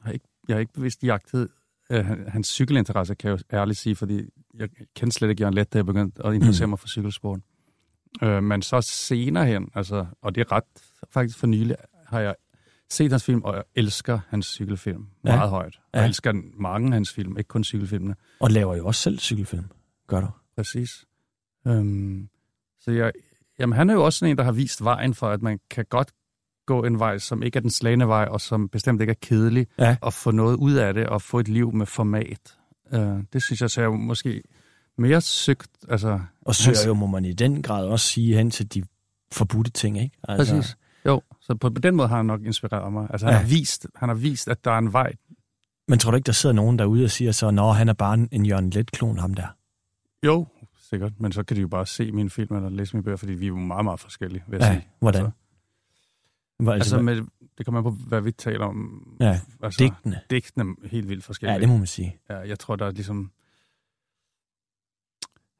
har, ikke, jeg har ikke bevidst jagtet øh, han- hans cykelinteresse, kan jeg jo ærligt sige, fordi jeg kendte slet ikke Jørgen Let, da jeg begyndte at interessere Mm. mig for cykelsport. Øh, men så senere hen, altså, og det er ret faktisk for nylig, har jeg set hans film, og jeg elsker hans cykelfilm Ja. meget højt. Og Ja. jeg elsker mange af hans film, ikke kun cykelfilmene. Og laver jo også selv cykelfilm. Gør du? Præcis. Øhm, så jeg, jamen, han er jo også sådan en, der har vist vejen for, at man kan godt gå en vej, som ikke er den slagende vej, og som bestemt ikke er kedelig, Ja. og få noget ud af det, og få et liv med format. Øh, det synes jeg så er jo måske mere søgt. Altså, Og søger jo, må man i den grad også sige, hen til de forbudte ting, ikke? Altså, Præcis. Jo, så på, på den måde har han nok inspireret mig. Altså, han, Ja. har vist, han har vist, at der er en vej. Men tror du ikke, der sidder nogen derude og siger så, nå, han er bare en- en Jørgen Let-klon, ham der? Jo, sikkert, men så kan de jo bare se mine film eller læse mine bøger, fordi vi er jo meget, meget forskellige, vil jeg Ja, sige. hvordan? Altså, Hvor, altså, altså, med, det kommer an på, hvad vi taler om. ja, altså, digtene. digtene er helt vildt forskellige. Ja, det må man sige. Ja, jeg tror, der er ligesom...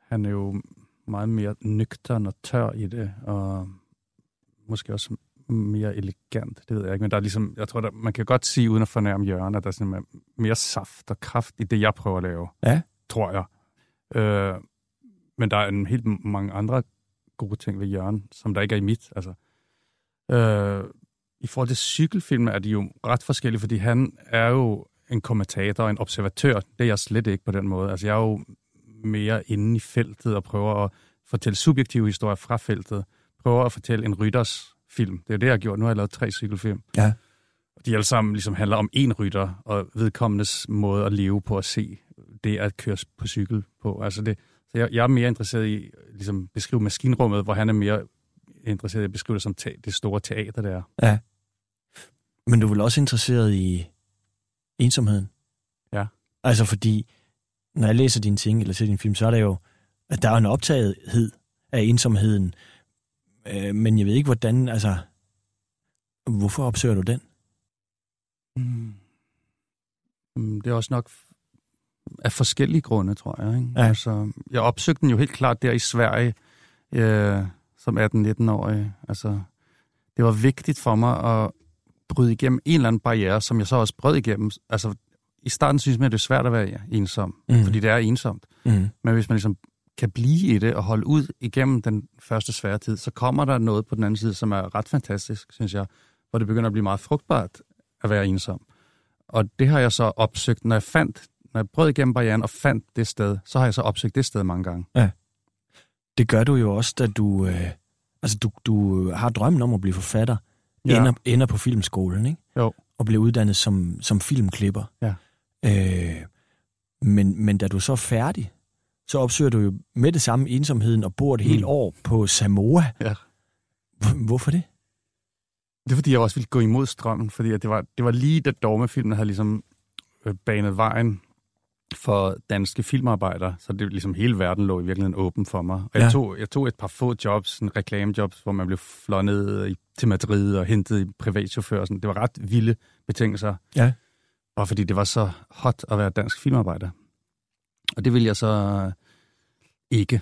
Han er jo meget mere nøgtern og tør i det, og måske også mere elegant, det ved jeg ikke, men der er ligesom, jeg tror, der, man kan godt sige, uden at fornærme Jørgen, at der er sådan mere saft og kraft i det, jeg prøver at lave, Ja. tror jeg. Øh, men der er en helt mange andre gode ting ved Jørgen, som der ikke er i mit. Altså, øh, I forhold til cykelfilmer er de jo ret forskellige, fordi han er jo en kommentator og en observatør. Det er jeg slet ikke på den måde. Altså, jeg er jo mere inde i feltet og prøver at fortælle subjektive historier fra feltet. Prøver at fortælle en rytters film. Det er det, jeg har gjort. Nu har jeg lavet tre cykelfilm. Ja. Og de alle sammen ligesom handler om en rytter og vedkommendes måde at leve på at se det at køre på cykel på. Altså det, så jeg, jeg er mere interesseret i ligesom beskrive maskinrummet, hvor han er mere interesseret i at beskrive det som te, det store teater, der. Ja. Men du er vel også interesseret i ensomheden? Ja. Altså fordi, når jeg læser dine ting, eller ser din film, så er der jo, at der er en optagethed af ensomheden. Øh, men jeg ved ikke, hvordan, altså, hvorfor opsøger du den? Mm. Mm, Det er også nok af forskellige grunde, tror jeg. Ikke? Ja. Altså, jeg opsøgte den jo helt klart der i Sverige, øh, som 18-19-årig. Altså, det var vigtigt for mig at bryde igennem en eller anden barriere, som jeg så også brød igennem. Altså, i starten synes man, det er svært at være ensom, mm. fordi det er ensomt. Mm. Men hvis man ligesom kan blive i det og holde ud igennem den første svære tid, så kommer der noget på den anden side, som er ret fantastisk, synes jeg, hvor det begynder at blive meget frugtbart at være ensom. Og det har jeg så opsøgt, når jeg fandt, når jeg brød igennem barrieren og fandt det sted, så har jeg så opsøgt det sted mange gange. Det gør du jo også, da du, øh, altså du, du har drømmen om at blive forfatter, ja. Ja. ender, ender på filmskolen, ikke? Jo. Og bliver uddannet som, som filmklipper. Ja. Øh, men, men da du så er færdig, så opsøger du jo med det samme ensomheden og bor et mm. helt år på Samoa. Ja. Hvor- Hvorfor det? Det er fordi, jeg også ville gå imod strømmen, fordi det, var, det var lige da dogmefilmen havde ligesom øh, banet vejen for danske filmarbejdere, så det ligesom hele verden lå i virkeligheden åben for mig. Og Ja. jeg, tog, jeg tog et par få jobs, en reklamejobs, hvor man blev flånet i, til Madrid og hentet i privatchauffør. og Sådan. Det var ret vilde betingelser. Ja. Bare fordi det var så hot at være dansk filmarbejder. Og det ville jeg så ikke.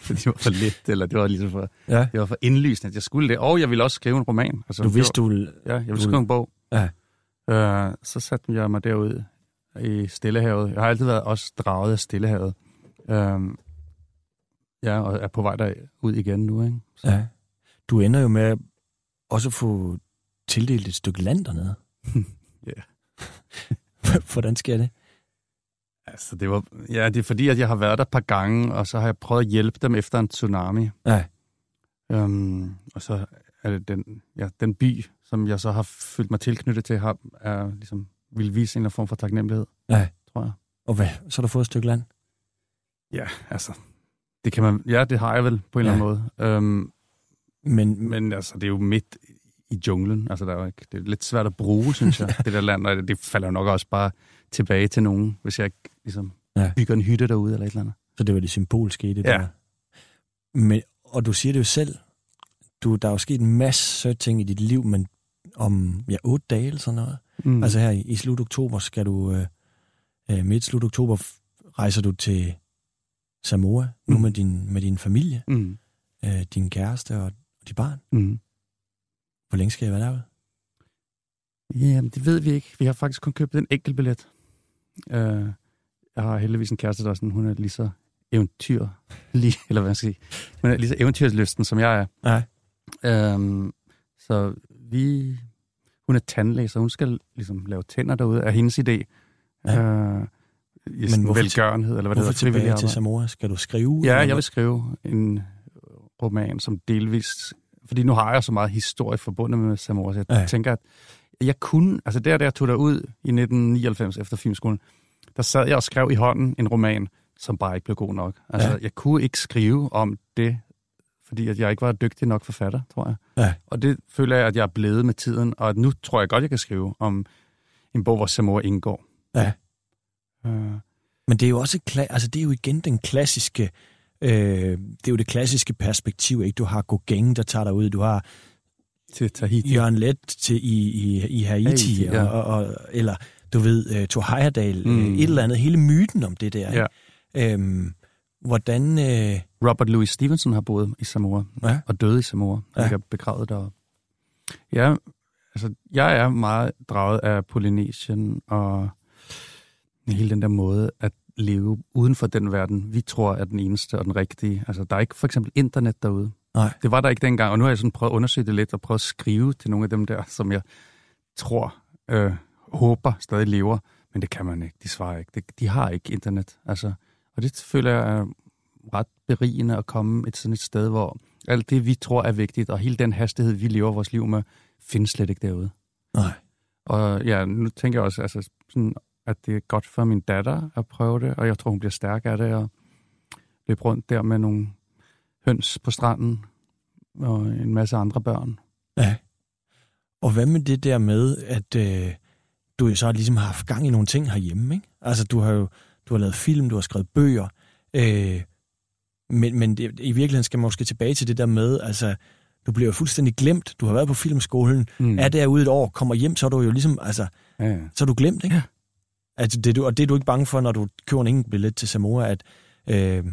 fordi det var for lidt, eller det var ligesom for, Ja. det var for indlysende, at jeg skulle det. Og jeg ville også skrive en roman. Altså, Du vidste, var- du ville... Ja, jeg vil Du- skrive en bog. Ja. Øh, så satte jeg mig derud i Stillehavet. Jeg har altid været også draget af Stillehavet. Øh, ja, og er på vej derud igen nu, ikke? Så, Ja. Du ender jo med også at få tildelt et stykke land dernede. Ja. Hvordan sker det? Altså, det var, ja, det er fordi, at jeg har været der et par gange, og så har jeg prøvet at hjælpe dem efter en tsunami. Ja. Um, og så er det den, ja, den by, som jeg så har følt mig tilknyttet til, har, er, ligesom, vil vise en eller anden form for taknemmelighed, Ja. tror jeg. Og hvad? Så har du fået et stykke land? Ja, altså, det kan man, ja, det har jeg vel på en Ja. eller anden måde. Um, Men, men altså, det er jo midt i junglen. Altså, der er jo ikke, det er lidt svært at bruge, synes jeg, det der land. Og det, det falder jo nok også bare tilbage til nogen, hvis jeg ligesom, Ja. bygger en hytte derude eller et eller andet. så det var det symbolske i det Ja. der. Men, og du siger det jo selv. Du, der er jo sket en masse ting i dit liv, men om ja, otte dage eller sådan noget. Mm. Altså her i, i slut oktober skal du, øh, øh, midt slut oktober rejser du til Samoa, nu Mm. med din, med din familie, Mm. øh, din kæreste og, og dit barn. Mm. Hvor længe skal I være derude? Jamen, det ved vi ikke. Vi har faktisk kun købt en enkelt billet. Uh, jeg har heldigvis en kæreste, der er sådan, hun er lige så eventyr, lige, eller hvad skal jeg sige, hun er lige så eventyrslysten, som jeg er. Nej. Um, så vi, hun er tandlæge, så hun skal ligesom lave tænder derude, er hendes idé. Ja. Uh, i sådan hvorfor- velgørenhed, eller hvad det hedder, tilbage til. Samoa? Skal du skrive? Ja, jeg vil skrive en roman, som delvis... Fordi nu har jeg så meget historie forbundet med Samoa, så jeg ja. tænker, at jeg kunne... Altså der, der tog derud i 1999 efter filmskolen, der sad jeg og skrev i hånden en roman, som bare ikke blev god nok. Altså, Ja. jeg kunne ikke skrive om det, fordi at jeg ikke var dygtig nok forfatter, tror jeg. Ja. Og det føler jeg, at jeg er blevet med tiden, og at nu tror jeg godt, jeg kan skrive om en bog, hvor Samoa indgår. Ja. Uh, Men det er jo også kla- altså det er jo igen den klassiske øh, det er jo det klassiske perspektiv, ikke? Du har Gauguin, der tager dig ud, du har til Tahiti. Jørgen Let til i, i, i Haiti, Haiti, ja. og, og, eller du ved, uh, Thor Heyerdahl, mm. Mm. et eller andet, hele myten om det der. Ja. Øhm, hvordan, øh, Robert Louis Stevenson har boet i Samoa. ja, og døde i Samoa. Ja. Ja. ligger begravet deroppe. Ja, altså, jeg er meget draget af Polynesien og hele den der måde at leve uden for den verden, vi tror er den eneste og den rigtige. Altså, der er ikke for eksempel internet derude. Nej. Det var der ikke dengang, og nu har jeg sådan prøvet at undersøge det lidt og prøvet at skrive til nogle af dem der, som jeg tror, øh, håber stadig lever, men det kan man ikke. De svarer ikke. Det, de har ikke internet. Altså, og det føler jeg er ret berigende at komme et sådan et sted, hvor alt det, vi tror er vigtigt, og hele den hastighed, vi lever vores liv med, findes slet ikke derude. nej. Og ja, nu tænker jeg også, altså, sådan, at det er godt for min datter at prøve det, og jeg tror, hun bliver stærk af det, og løbe rundt der med nogle høns på stranden, og en masse andre børn. Ja. Og hvad med det der med, at øh, du jo så ligesom har haft gang i nogle ting herhjemme, ikke? Altså, du har jo du har lavet film, du har skrevet bøger, øh, men, men det, i virkeligheden skal man måske tilbage til det der med, altså, du bliver jo fuldstændig glemt. Du har været på filmskolen, mm. Er derude et år, kommer hjem, så er du jo ligesom, altså, Ja, ja. så er du glemt, ikke? Ja. Altså, det, du- og det er du ikke bange for, når du køber en enkelt billet til Samoa, at øh,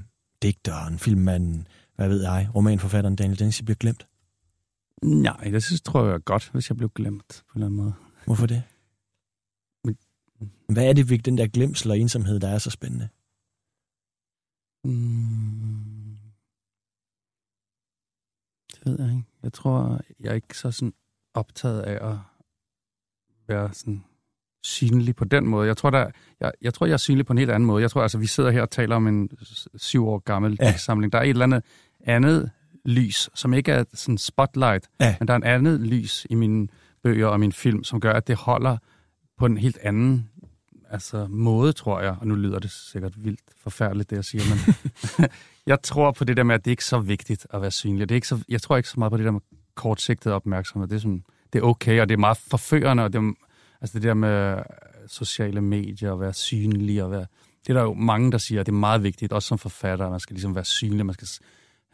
digteren, filmmanden, hvad ved jeg, romanforfatteren Daniel Dennis bliver glemt. Nej, det synes, tror jeg godt, hvis jeg blev glemt på en eller anden måde. Hvorfor det? Hvad er det ved den der glemsel og ensomhed, der er så spændende? Mm. Det ved jeg ikke. Jeg tror, jeg er ikke så sådan optaget af at være sådan synlig på den måde. Jeg tror, der, jeg, jeg tror, jeg er synlig på en helt anden måde. Jeg tror, altså, vi sidder her og taler om en syv år gammel ja. samling. Der er et eller andet andet lys, som ikke er sådan spotlight, Ja. men der er en andet lys i mine bøger og min film, som gør, at det holder på en helt anden altså, måde, tror jeg. Og nu lyder det sikkert vildt forfærdeligt, det jeg siger, men jeg tror på det der med, at det ikke er så vigtigt at være synlig. Det er ikke så, jeg tror ikke så meget på det der med kortsigtet opmærksomhed. Det er, sådan, det er okay, og det er meget forførende, og det, er, altså det der med sociale medier, og være synlig, og være, det er der jo mange, der siger, at det er meget vigtigt, også som forfatter, at man skal ligesom være synlig, man skal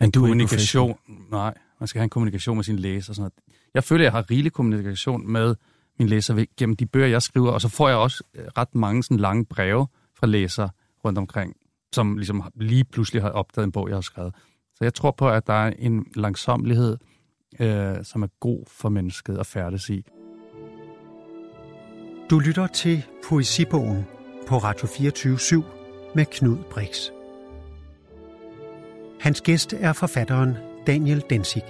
en du er kommunikation. Nej, man skal have en kommunikation med sin læser og sådan noget. Jeg føler, at jeg har rigelig kommunikation med min læser gennem de bøger, jeg skriver, og så får jeg også øh, ret mange sådan lange breve fra læsere rundt omkring, som ligesom lige pludselig har opdaget en bog, jeg har skrevet. Så jeg tror på, at der er en langsomlighed, øh, som er god for mennesket at færdes i. Du lytter til Poesibogen på Radio 24 med Knud Brix. Hans gæst er forfatteren Daniel Densig.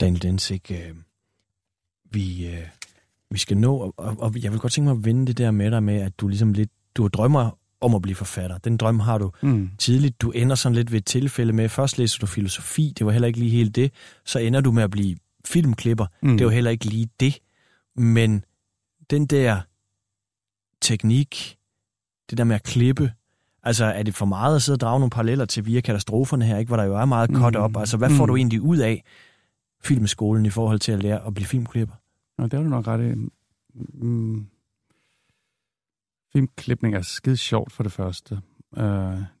Daniel Densig, øh, vi, øh, vi skal nå, og, og, jeg vil godt tænke mig at vende det der med dig med, at du ligesom lidt, du drømmer om at blive forfatter. Den drøm har du Mm. tidligt. Du ender sådan lidt ved et tilfælde med, først læser du filosofi, det var heller ikke lige helt det. Så ender du med at blive filmklipper, Mm. det var heller ikke lige det. Men den der teknik, det der med at klippe, altså er det for meget at sidde og drage nogle paralleller til via katastroferne her, ikke? hvor der jo er meget cut Mm. op. Altså hvad får Mm. du egentlig ud af filmskolen i forhold til at lære at blive filmklipper? Nå, det er du nok ret i. Mm. Filmklipning er skide sjovt for det første. Uh,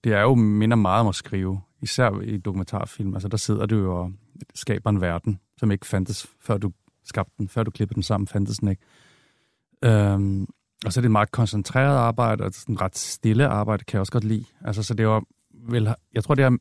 det er jo minder meget om at skrive, især i dokumentarfilm. Altså der sidder du jo og skaber en verden, som ikke fandtes, før du skabte den, før du klippede den sammen, fandtes den ikke. Um, og så er det et meget koncentreret arbejde, og sådan ret stille arbejde, kan jeg også godt lide. Altså, så det var vel, jeg tror, det har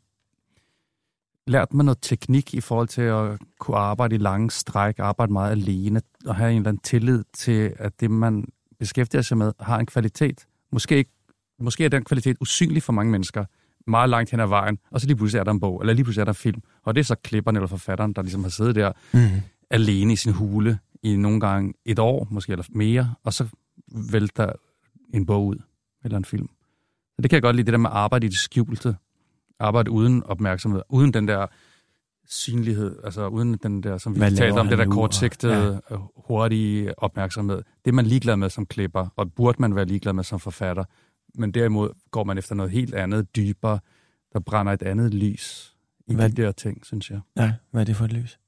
lært mig noget teknik i forhold til at kunne arbejde i lange stræk, arbejde meget alene, og have en eller anden tillid til, at det, man beskæftiger sig med, har en kvalitet. Måske, ikke, måske er den kvalitet usynlig for mange mennesker, meget langt hen ad vejen, og så lige pludselig er der en bog, eller lige pludselig er der en film, og det er så klipperen eller forfatteren, der ligesom har siddet der Mm. alene i sin hule i nogle gange et år, måske eller mere, og så vælter en bog ud, eller en film. Så det kan jeg godt lide, det der med arbejde i det skjulte. Arbejde uden opmærksomhed, uden den der synlighed, altså uden den der, som vi Hvad talte om, det der kortsigtede, ja. hurtige opmærksomhed. Det er man ligeglad med som klipper, og burde man være ligeglad med som forfatter. Men derimod går man efter noget helt andet, dybere, der brænder et andet lys i Hvad- de der ting, synes jeg. Ja, hvad er det for et lys?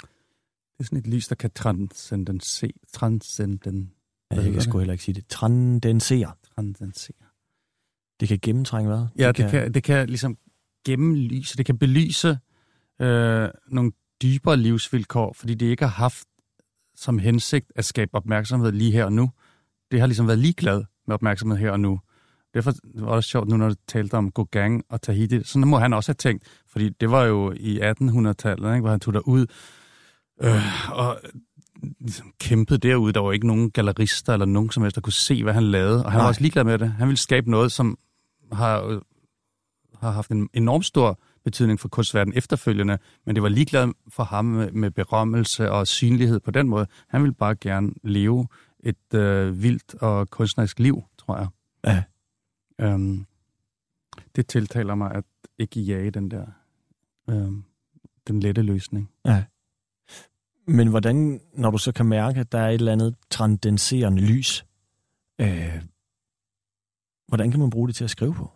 Det er sådan et lys, der kan transcendensere. Transcenden, Jeg kan sgu heller ikke sige det. Transcendere. transcendensere. Det kan gennemtrænge hvad? Ja, det kan, det, kan, det kan ligesom gennemlyse, det kan belyse øh, nogle dybere livsvilkår, fordi det ikke har haft som hensigt at skabe opmærksomhed lige her og nu. Det har ligesom været ligeglad med opmærksomhed her og nu. Derfor var det også sjovt nu, når du talte om Gauguin og Tahiti. Sådan må han også have tænkt, fordi det var jo i 1800-tallet, ikke, hvor han tog derud øh, og ligesom kæmpede derude. Der var ikke nogen gallerister eller nogen som helst, der kunne se, hvad han lavede. Og han Nej. var også ligeglad med det. Han ville skabe noget, som har, øh, har haft en enorm stor betydning for kunstverdenen efterfølgende, men det var ligeglad for ham med, med berømmelse og synlighed på den måde. Han ville bare gerne leve et øh, vildt og kunstnerisk liv, tror jeg. Ja. Øhm, det tiltaler mig at ikke jage den der øhm, den lette løsning. Ja. Men hvordan, når du så kan mærke, at der er et eller andet transcenderende lys, øh, hvordan kan man bruge det til at skrive på?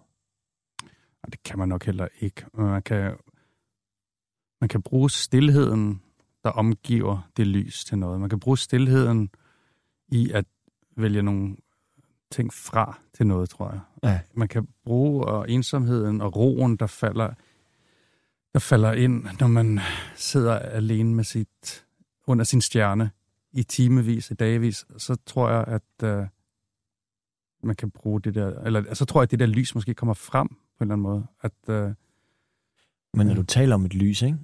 Det kan man nok heller ikke. Man kan, man kan bruge stillheden, der omgiver det lys til noget. Man kan bruge stillheden i at vælge nogle ting fra til noget, tror jeg. Ja. Man kan bruge og ensomheden og roen, der falder, der falder ind, når man sidder alene med sit, under sin stjerne i timevis, i dagevis, så tror jeg, at øh, man kan bruge det der, eller så tror jeg, at det der lys måske kommer frem på en eller anden måde. At, øh, Men når du taler om et lys, ikke?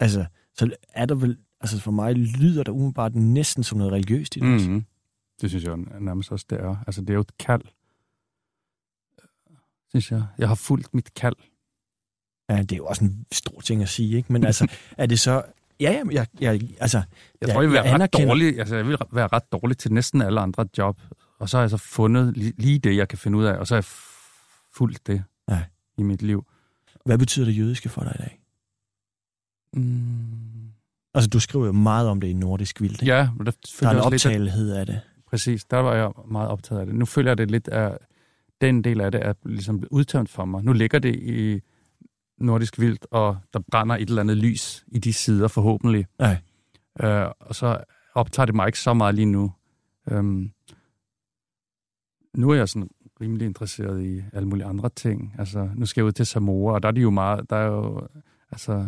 Altså, så er der vel, altså for mig lyder der umiddelbart næsten som noget religiøst i det. også. mm, det synes jeg nærmest også, det er. Altså, det er jo et kald, synes jeg. Jeg har fulgt mit kald. Ja, det er jo også en stor ting at sige, ikke? Men altså, er det så... Ja, jamen, jeg, jeg, altså, Jeg Ja, tror, jeg vil jeg være ret anerkender- dårlig. Altså, jeg vil være ret dårlig til næsten alle andre job. Og så har jeg så fundet li- lige det, jeg kan finde ud af, og så har jeg fulgt det Ja. i mit liv. hvad betyder det jødiske for dig i dag? Mm. Altså, du skriver jo meget om det i Nordisk Vildt, ikke? Ja, men der, Der er en optagelighed af det. Præcis, der var jeg meget optaget af det. Nu føler jeg det lidt af, den del af det er ligesom udtømt for mig. Nu ligger det i nordisk vildt, og der brænder et eller andet lys i de sider forhåbentlig. Ja. Øh, og så optager det mig ikke så meget lige nu. Øhm, nu er jeg sådan rimelig interesseret i alle mulige andre ting. Altså, nu skal jeg ud til Samoa, og der er de jo meget, der er jo, altså,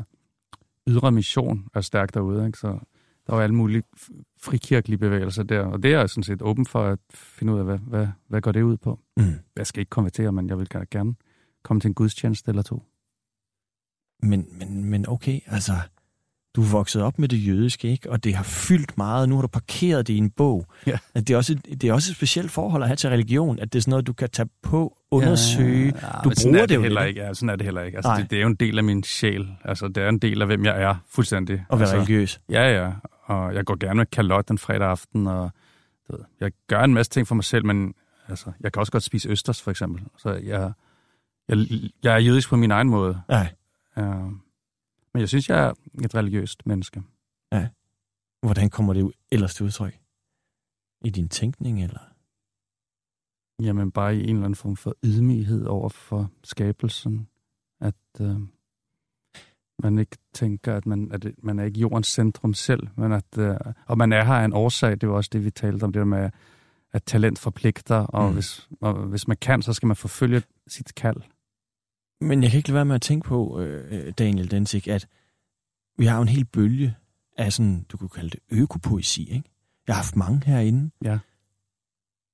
ydre mission er stærkt derude, ikke? Så der er jo alle mulige frikirkelige bevægelser der, og det er jeg sådan set åben for at finde ud af, hvad, hvad, hvad går det ud på. Mm. Jeg skal ikke konvertere, men jeg vil gerne komme til en gudstjeneste eller to. Men, men, men okay, altså, du er vokset op med det jødiske, ikke? og det har fyldt meget. Nu har du parkeret det i en bog. Ja. At det, er også et, det er også et specielt forhold at have til religion, at det er sådan noget, du kan tage på, undersøge. Ja, du men sådan bruger er det jo heller ikke. Ja, sådan er det heller ikke. Altså, Nej. det, det, er jo en del af min sjæl. Altså, det er en del af, hvem jeg er, fuldstændig. at være altså, religiøs. Ja, ja. Og jeg går gerne med kalot den fredag aften, og du ved, jeg gør en masse ting for mig selv, men altså, jeg kan også godt spise østers, for eksempel. Så jeg, jeg, jeg er jødisk på min egen måde. Ja. Uh, men jeg synes, jeg er et religiøst menneske. Hvordan kommer det ellers til udtryk? I din tænkning, eller? Jamen bare i en eller anden form for ydmyghed over for skabelsen. At uh, man ikke tænker, at man, at man er ikke jordens centrum selv, men at, uh, og man er her af en årsag. Det var også det, vi talte om, det der med, at talent forpligter, og, mm. hvis, og hvis man kan, så skal man forfølge sit kald. Men jeg kan ikke lade være med at tænke på, øh, Daniel Densik, at vi har en hel bølge af sådan, du kunne kalde det økopoesi, ikke? Jeg har haft mange herinde. Ja.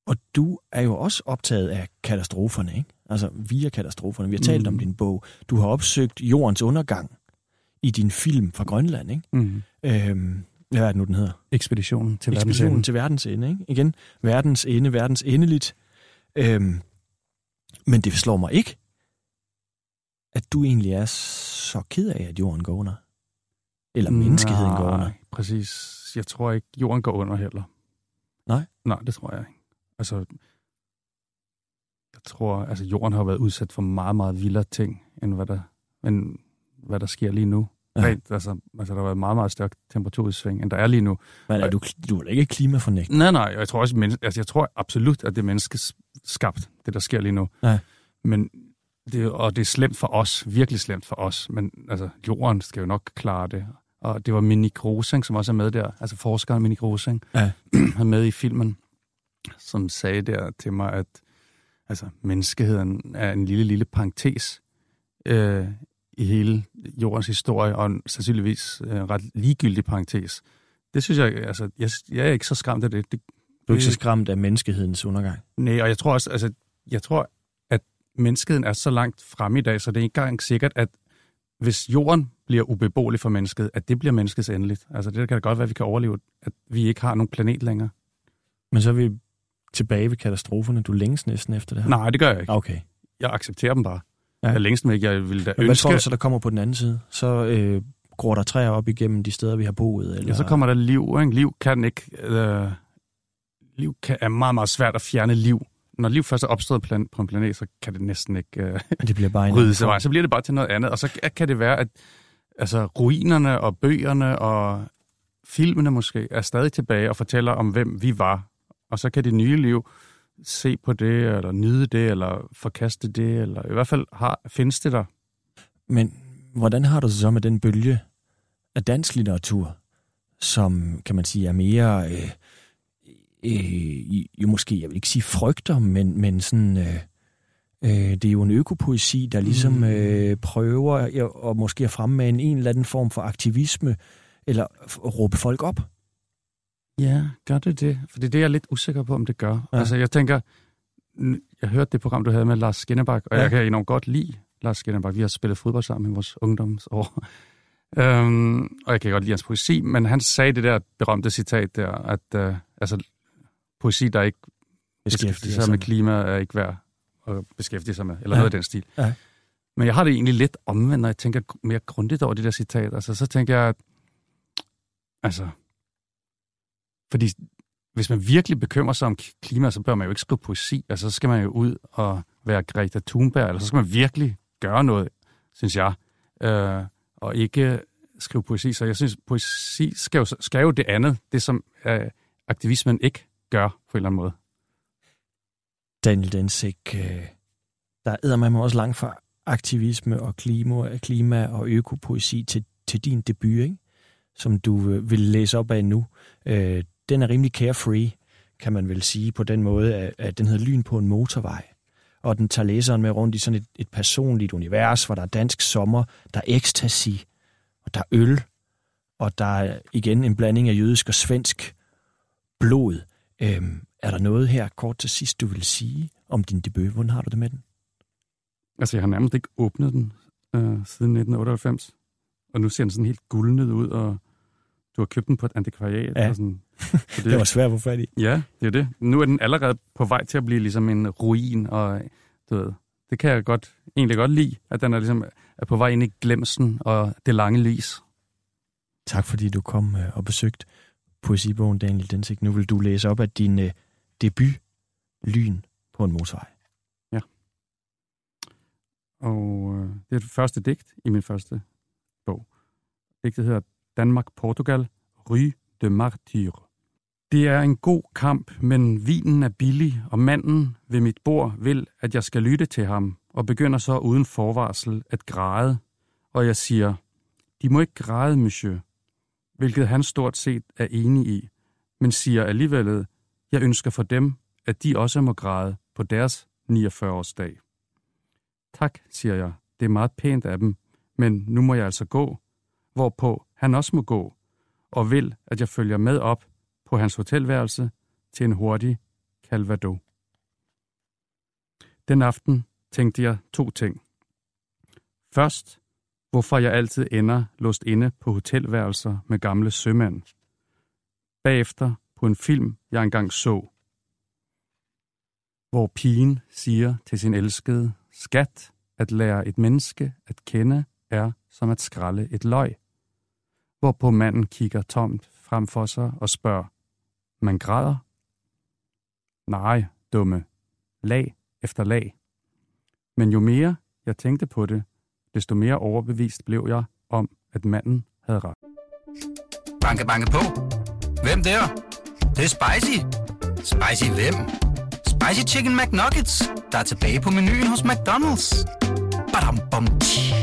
Og du er jo også optaget af katastroferne, ikke? Altså via katastroferne. Vi har talt Mm. om din bog. Du har opsøgt jordens undergang i din film fra Grønland, ikke? Mm. Øhm, hvad er det nu, den hedder? Ekspeditionen til Ekspeditionen verdens til verdens ende, ikke? Igen, verdens ende, verdens endeligt. Øhm, men det slår mig ikke, at du egentlig er så ked af, at jorden går under. Eller menneskeheden går under. Præcis. Jeg tror ikke, jorden går under heller. Nej? Nej, det tror jeg ikke. Altså, jeg tror, altså jorden har været udsat for meget, meget vildere ting, end hvad der, end hvad der sker lige nu. Ja. Rent, altså, altså, der har været meget, meget stærk temperaturudsving, end der er lige nu. Men er du, du er da ikke klimafornægt? Nej, nej, jeg tror også, men, altså, jeg tror absolut, at det er menneskeskabt, det der sker lige nu. Ja. Men det, og det er slemt for os, virkelig slemt for os, men altså, jorden skal jo nok klare det. Og det var Mini Grosing, som også er med der, altså forskeren Mini Grosing, Ja. er med i filmen, som sagde der til mig, at altså, menneskeheden er en lille, lille parentes øh, i hele jordens historie, og en sandsynligvis øh, ret ligegyldig parentes. Det synes jeg, altså, jeg, jeg er ikke så skræmt af det. det Du er ikke så skræmt af menneskehedens undergang? Nej, og jeg tror også, altså, jeg tror, menneskeheden er så langt fremme i dag, så det er ikke engang sikkert, at hvis jorden bliver ubeboelig for mennesket, at det bliver menneskets endeligt. Altså det kan da godt være, at vi kan overleve, at vi ikke har nogen planet længere. Men så er vi tilbage ved katastroferne. Du længes næsten efter det her? Nej, det gør jeg ikke. Okay. Jeg accepterer dem bare. Ja. Jeg længst væk, jeg ville da Men hvad ønske... tror du så, der kommer på den anden side? Så øh, gror der træer op igennem de steder, vi har boet? Eller? Ja, så kommer der liv. Ikke? Liv kan ikke... Øh, liv kan, er meget, meget svært at fjerne liv. Når liv først er opstået plan, på en planet, så kan det næsten ikke øh, Det bliver bare rydde sig vej. Så bliver det bare til noget andet. Og så kan det være, at altså, ruinerne og bøgerne og filmene måske er stadig tilbage og fortæller om, hvem vi var. Og så kan det nye liv se på det, eller nyde det, eller forkaste det, eller i hvert fald har, findes det der. Men hvordan har du det så med den bølge af dansk litteratur, som kan man sige er mere, øh, øh, jo måske, jeg vil ikke sige frygter, men, men sådan, øh, øh, det er jo en økopoesi, der ligesom Mm. øh, prøver at måske at fremme en, en eller anden form for aktivisme, eller råbe folk op. Ja, gør det det? For det er det, jeg er lidt usikker på, om det gør. Ja. Altså, jeg tænker, jeg hørte det program, du havde med Lars Skinnebak, og Ja. jeg kan enormt godt lide Lars Skinnebak. Vi har spillet fodbold sammen i vores ungdomsår. øhm, og jeg kan godt lide hans poesi, men han sagde det der berømte citat der, at øh, altså, poesi, der ikke beskæftiger sig med klima, er ikke værd at beskæftige sig med, eller Ja. ja. noget af den stil. Ja. Men jeg har det egentlig lidt omvendt, når jeg tænker mere grundigt over det der citat. Altså, så tænker jeg, at altså, fordi hvis man virkelig bekymrer sig om klima, så bør man jo ikke skrive poesi. Altså, så skal man jo ud og være Greta Thunberg, eller så skal man virkelig gøre noget, synes jeg, øh, og ikke skrive poesi. Så jeg synes, poesi skal jo, skal jo det andet, det som øh, aktivismen ikke gør på en eller anden måde. Daniel Densik, øh, der æder man også langt fra aktivisme og klima, klima og økopoesi til, til din debut, ikke? som du øh, vil læse op af nu. Øh, den er rimelig carefree, kan man vel sige, på den måde, at, at den hedder Lyn på en motorvej. Og den tager læseren med rundt i sådan et, et personligt univers, hvor der er dansk sommer, der er ecstasy, og der er øl, og der er igen en blanding af jødisk og svensk blod. Øhm, er der noget her kort til sidst, du vil sige om din debut? Hvordan har du det med den? Altså, jeg har nærmest ikke åbnet den øh, siden 1998. og nu ser den sådan helt guldnet ud, og du har købt den på et antikvariat. Ja. Og sådan. Så Det var svært at få fat i. Ja, det er det. Nu er den allerede på vej til at blive ligesom en ruin, og du ved, det kan jeg godt, egentlig godt lide, at den er ligesom er på vej ind i glemsen og det lange lys. Tak fordi du kom øh, og besøgte poesibogen Daniel Densik. Nu vil du læse op af din øh, debut, Lyn på en motorvej. Ja. Og øh, det er det første digt i min første bog. Digtet hedder Danmark-Portugal, Rue de Martyr. Det er en god kamp, men vinen er billig, og manden ved mit bord vil, at jeg skal lytte til ham, og begynder så uden forvarsel at græde. Og jeg siger, de må ikke græde, monsieur, hvilket han stort set er enig i, men siger alligevel, jeg ønsker for dem, at de også må græde på deres 49-årsdag. Tak, siger jeg. Det er meget pænt af dem, men nu må jeg altså gå. Hvorpå han også må gå, og vil, at jeg følger med op på hans hotelværelse til en hurtig calvado. Den aften tænkte jeg to ting. Først, hvorfor jeg altid ender låst inde på hotelværelser med gamle sømænd. Bagefter på en film, jeg engang så, hvor pigen siger til sin elskede, skat, at lære et menneske at kende er som at skralde et løg. Hvorpå manden kigger tomt frem for sig og spørger, man græder? Nej, dumme. Lag efter lag. Men jo mere jeg tænkte på det, desto mere overbevist blev jeg om, at manden havde ret. Banke, banke på. Hvem der? Det, det er spicy. Spicy hvem? Spicy Chicken McNuggets, der er tilbage på menuen hos McDonald's. Badum, bom, tji.